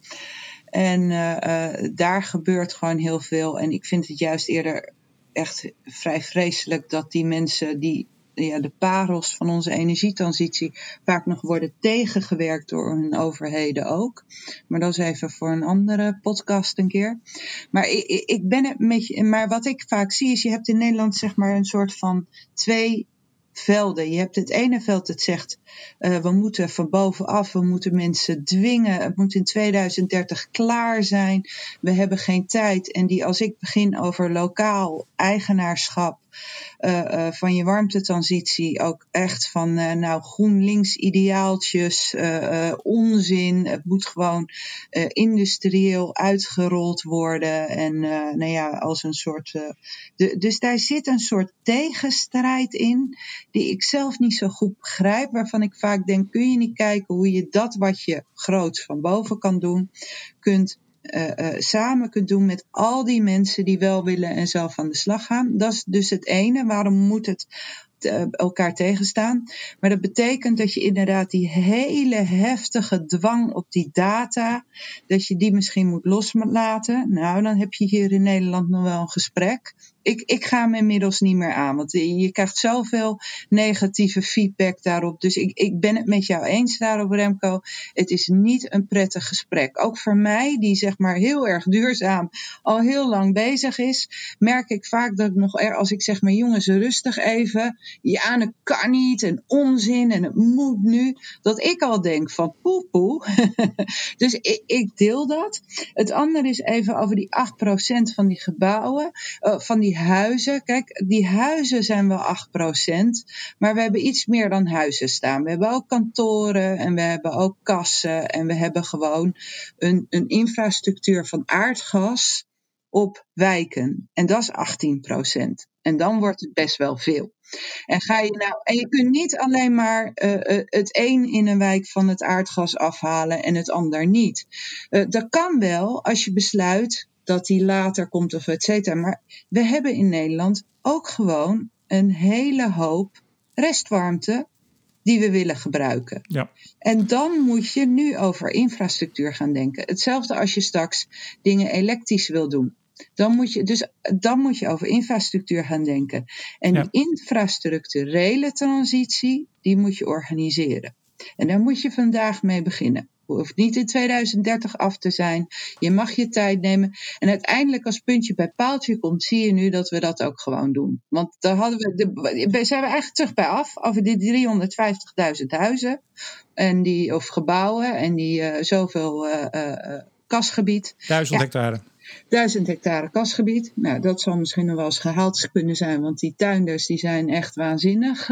En uh, daar gebeurt gewoon heel veel. En ik vind het juist eerder echt vrij vreselijk dat die mensen die ja, de parels van onze energietransitie vaak nog worden tegengewerkt door hun overheden ook. Maar dat is even voor een andere podcast een keer. Maar ik, ik ben het met je, maar wat ik vaak zie is, je hebt in Nederland zeg maar een soort van twee velden. Je hebt het ene veld dat zegt uh, we moeten van bovenaf, we moeten mensen dwingen, het moet in 2030 klaar zijn, we hebben geen tijd. En die als ik begin over lokaal eigenaarschap van je warmtetransitie ook echt van uh, nou GroenLinks ideaaltjes, onzin. Het moet gewoon industrieel uitgerold worden. En nou ja, als een soort. Dus daar zit een soort tegenstrijd in, die ik zelf niet zo goed begrijp. Waarvan ik vaak denk: kun je niet kijken hoe je dat wat je groots van boven kan doen, kunt uh, uh, samen kunt doen met al die mensen die wel willen en zelf aan de slag gaan. Dat is dus het ene. Waarom moet het te, elkaar tegenstaan? Maar dat betekent dat je inderdaad die hele heftige dwang op die data, dat je die misschien moet loslaten. Nou, dan heb je hier in Nederland nog wel een gesprek ik, ik ga hem inmiddels niet meer aan. Want je krijgt zoveel negatieve feedback daarop. Dus ik, ik ben het met jou eens daarop, Remco. Het is niet een prettig gesprek. Ook voor mij, die zeg maar heel erg duurzaam al heel lang bezig is, merk ik vaak dat ik nog er, als ik zeg maar jongens, rustig even. Ja, het kan niet en onzin en het moet nu. Dat ik al denk van poe poe. [laughs] dus ik, ik deel dat. Het andere is even over die 8% van die gebouwen, uh, van die huizen. Kijk, die huizen zijn wel 8%, maar we hebben iets meer dan huizen staan. We hebben ook kantoren en we hebben ook kassen en we hebben gewoon een, een infrastructuur van aardgas op wijken. En dat is 18%. En dan wordt het best wel veel. En, ga je nou, en je kunt niet alleen maar uh, het een in een wijk van het aardgas afhalen en het ander niet. Uh, dat kan wel als je besluit dat die later komt of et cetera. Maar we hebben in Nederland ook gewoon een hele hoop restwarmte die we willen gebruiken. Ja. En dan moet je nu over infrastructuur gaan denken. Hetzelfde als je straks dingen elektrisch wil doen. Dan moet je, dus dan moet je over infrastructuur gaan denken. En die infrastructurele transitie, die moet je organiseren. En daar moet je vandaag mee beginnen. Hoeft niet in 2030 af te zijn. Je mag je tijd nemen. En uiteindelijk als puntje bij paaltje komt, zie je nu dat we dat ook gewoon doen. Want daar hadden we, de, zijn we eigenlijk terug bij af, over die 350.000 huizen en die, of gebouwen en die uh, zoveel uh, uh, kasgebied. Duizend hectare. Duizend hectare kasgebied. Nou, dat zal misschien nog wel eens gehaald kunnen zijn, want die tuinders die zijn echt waanzinnig.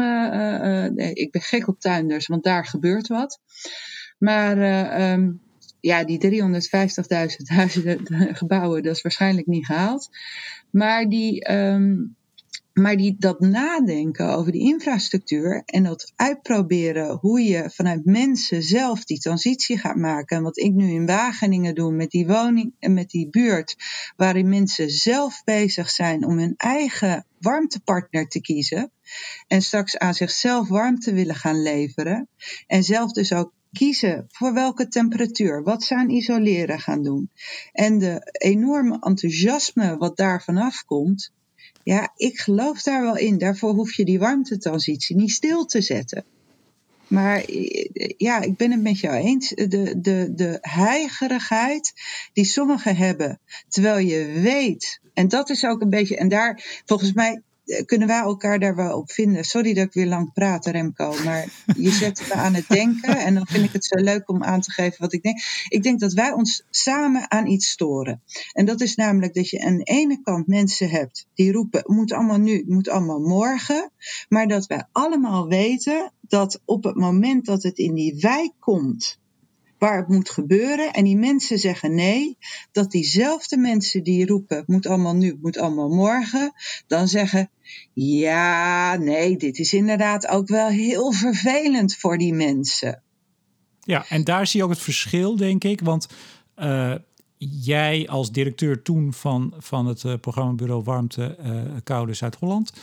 ik ben gek op tuinders, want daar gebeurt wat. Maar um, ja, die 350.000 huizen, [laughs] gebouwen, dat is waarschijnlijk niet gehaald. Maar die, um, maar die, dat nadenken over die infrastructuur en dat uitproberen hoe je vanuit mensen zelf die transitie gaat maken. En wat ik nu in Wageningen doe met die woning en met die buurt, waarin mensen zelf bezig zijn om hun eigen warmtepartner te kiezen. En straks aan zichzelf warmte willen gaan leveren. En zelf dus ook kiezen voor welke temperatuur, wat ze aan isoleren gaan doen. En de enorme enthousiasme wat daar vanaf komt, ja, ik geloof daar wel in. Daarvoor hoef je die warmtetransitie niet stil te zetten. Maar ja, ik ben het met jou eens. De, de, de heigerigheid die sommigen hebben, terwijl je weet, en dat is ook een beetje, en daar volgens mij eh, kunnen wij elkaar daar wel op vinden. Sorry dat ik weer lang praat, Remco, maar je zet me aan het denken en dan vind ik het zo leuk om aan te geven wat ik denk. Ik denk dat wij ons samen aan iets storen. En dat is namelijk dat je aan de ene kant mensen hebt die roepen: het moet allemaal nu, het moet allemaal morgen. Maar dat wij allemaal weten dat op het moment dat het in die wijk komt, waar het moet gebeuren en die mensen zeggen nee, dat diezelfde mensen die roepen het moet allemaal nu, het moet allemaal morgen, dan zeggen ja, nee, dit is inderdaad ook wel heel vervelend voor die mensen. Ja, en daar zie je ook het verschil, denk ik, want uh, jij als directeur toen van, van het uh, programmabureau Warmte uh, Koude Zuid-Holland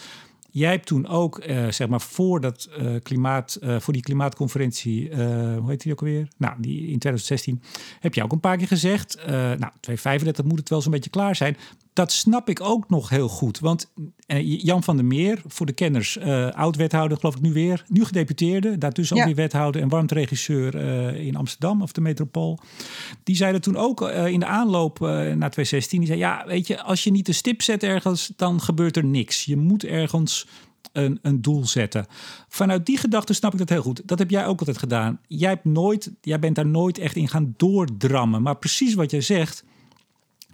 Jij hebt toen ook, uh, zeg maar, voor, dat, uh, klimaat, uh, voor die klimaatconferentie, hoe heet die ook alweer? Nou, die in 2016, heb je ook een paar keer gezegd, nou, 235 moet het wel zo'n beetje klaar zijn dat snap ik ook nog heel goed. Want eh, Jan van der Meer, voor de kenners, uh, oud-wethouder, geloof ik nu weer, nu gedeputeerde, daartussen ook weer wethouder en warmteregisseur uh, in Amsterdam of de metropool. Die zeiden toen ook in de aanloop naar 2016, die zei, ja, weet je, als je niet de stip zet ergens, dan gebeurt er niks. Je moet ergens een, een doel zetten. Vanuit die gedachte snap ik dat heel goed. Dat heb jij ook altijd gedaan. Jij, hebt nooit, jij bent daar nooit echt in gaan doordrammen. Maar precies wat jij zegt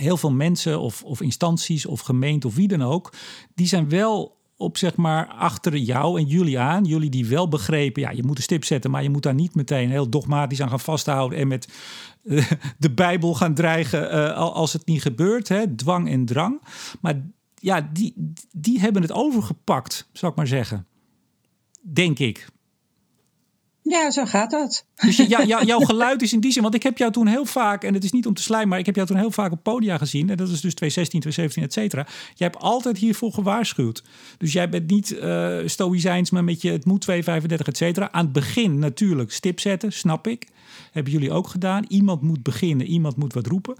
heel veel mensen of, of instanties of gemeenten of wie dan ook, die zijn wel op zeg maar achter jou en jullie aan. Jullie die wel begrepen, ja, je moet een stip zetten, maar je moet daar niet meteen heel dogmatisch aan gaan vasthouden en met uh, [laughs] de Bijbel gaan dreigen uh, als het niet gebeurt, hè, dwang en drang. Maar ja, die, die hebben het overgepakt, zou ik maar zeggen. Denk ik. Ja, zo gaat dat. Dus ja, jouw [laughs] geluid is in die zin, want ik heb jou toen heel vaak, en het is niet om te slijmen, maar ik heb jou toen heel vaak op podia gezien. En dat is dus 2016, 2017, et cetera. Jij hebt altijd hiervoor gewaarschuwd. Dus jij bent niet uh, stoïcijns, maar met je het moet 235, et cetera. Aan het begin natuurlijk stip zetten, snap ik. Hebben jullie ook gedaan. Iemand moet beginnen, iemand moet wat roepen.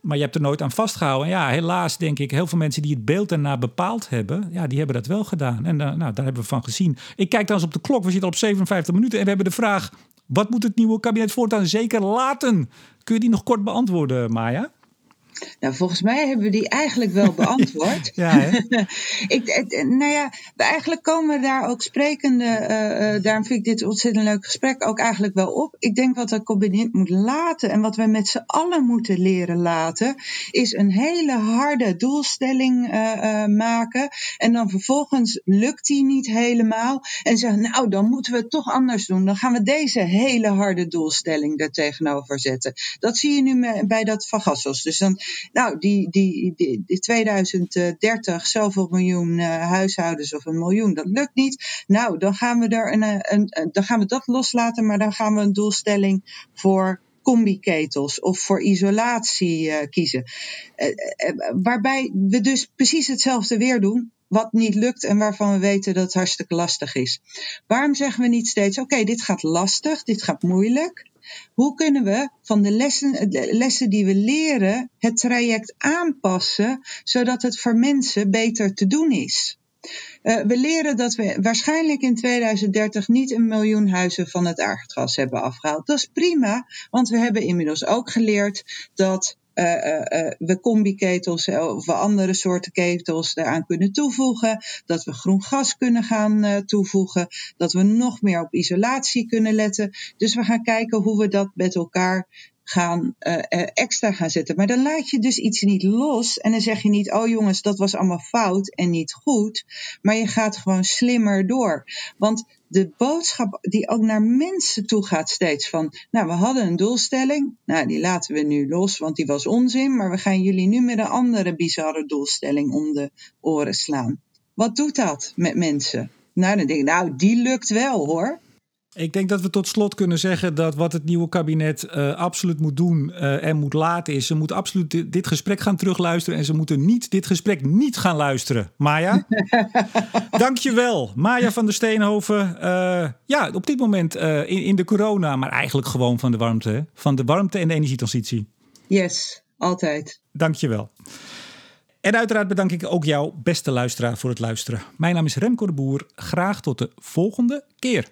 Maar je hebt er nooit aan vastgehouden. En ja, helaas denk ik, heel veel mensen die het beeld daarna bepaald hebben, ja, die hebben dat wel gedaan. En uh, nou, daar hebben we van gezien. Ik kijk dan eens op de klok, we zitten op 57 minuten en we hebben de vraag, wat moet het nieuwe kabinet voortaan zeker laten? Kun je die nog kort beantwoorden, Maya? Nou, volgens mij hebben we die eigenlijk wel [laughs] beantwoord. ja, [laughs] ik, nou ja, eigenlijk komen we daar ook sprekende, uh, daarom vind ik dit ontzettend leuk gesprek ook eigenlijk wel op. Ik denk wat het kabinet moet laten en wat we met z'n allen moeten leren laten, is een hele harde doelstelling uh, maken. En dan vervolgens lukt die niet helemaal. En zeggen, nou, dan moeten we het toch anders doen. Dan gaan we deze hele harde doelstelling er tegenover zetten. Dat zie je nu bij dat van. Dus dan nou, die, die, die, die 2030 zoveel miljoen uh, huishoudens of een miljoen, dat lukt niet. Nou, dan gaan we er een, een, een, dan gaan we dat loslaten, maar dan gaan we een doelstelling voor combi-ketels of voor isolatie uh, kiezen. Waarbij we dus precies hetzelfde weer doen wat niet lukt en waarvan we weten dat het hartstikke lastig is. Waarom zeggen we niet steeds: oké, dit gaat lastig, dit gaat moeilijk. Hoe kunnen we van de lessen, de lessen die we leren het traject aanpassen zodat het voor mensen beter te doen is? Uh, we leren dat we waarschijnlijk in 2030 niet een miljoen huizen van het aardgas hebben afgehaald. Dat is prima, want we hebben inmiddels ook geleerd dat we combi-ketels of andere soorten ketels eraan kunnen toevoegen. Dat we groen gas kunnen gaan toevoegen. Dat we nog meer op isolatie kunnen letten. Dus we gaan kijken hoe we dat met elkaar gaan uh, extra gaan zetten. Maar dan laat je dus iets niet los en dan zeg je niet, oh jongens, dat was allemaal fout en niet goed. Maar je gaat gewoon slimmer door. Want de boodschap die ook naar mensen toe gaat steeds van, nou we hadden een doelstelling, nou die laten we nu los, want die was onzin, maar we gaan jullie nu met een andere bizarre doelstelling om de oren slaan. Wat doet dat met mensen? Nou, dan denk ik, nou, die lukt wel hoor. Ik denk dat we tot slot kunnen zeggen dat wat het nieuwe kabinet uh, absoluut moet doen uh, en moet laten is, ze moeten absoluut dit, dit, gesprek gaan terugluisteren en ze moeten niet dit gesprek niet gaan luisteren. Maya, [laughs] dankjewel. Maya van der Steenhoven. Uh, ja, op dit moment in, in de corona, maar eigenlijk gewoon van de warmte, van de warmte en de energietransitie. Yes, altijd. Dankjewel. En uiteraard bedank ik ook jou, beste luisteraar, voor het luisteren. Mijn naam is Remco de Boer. Graag tot de volgende keer.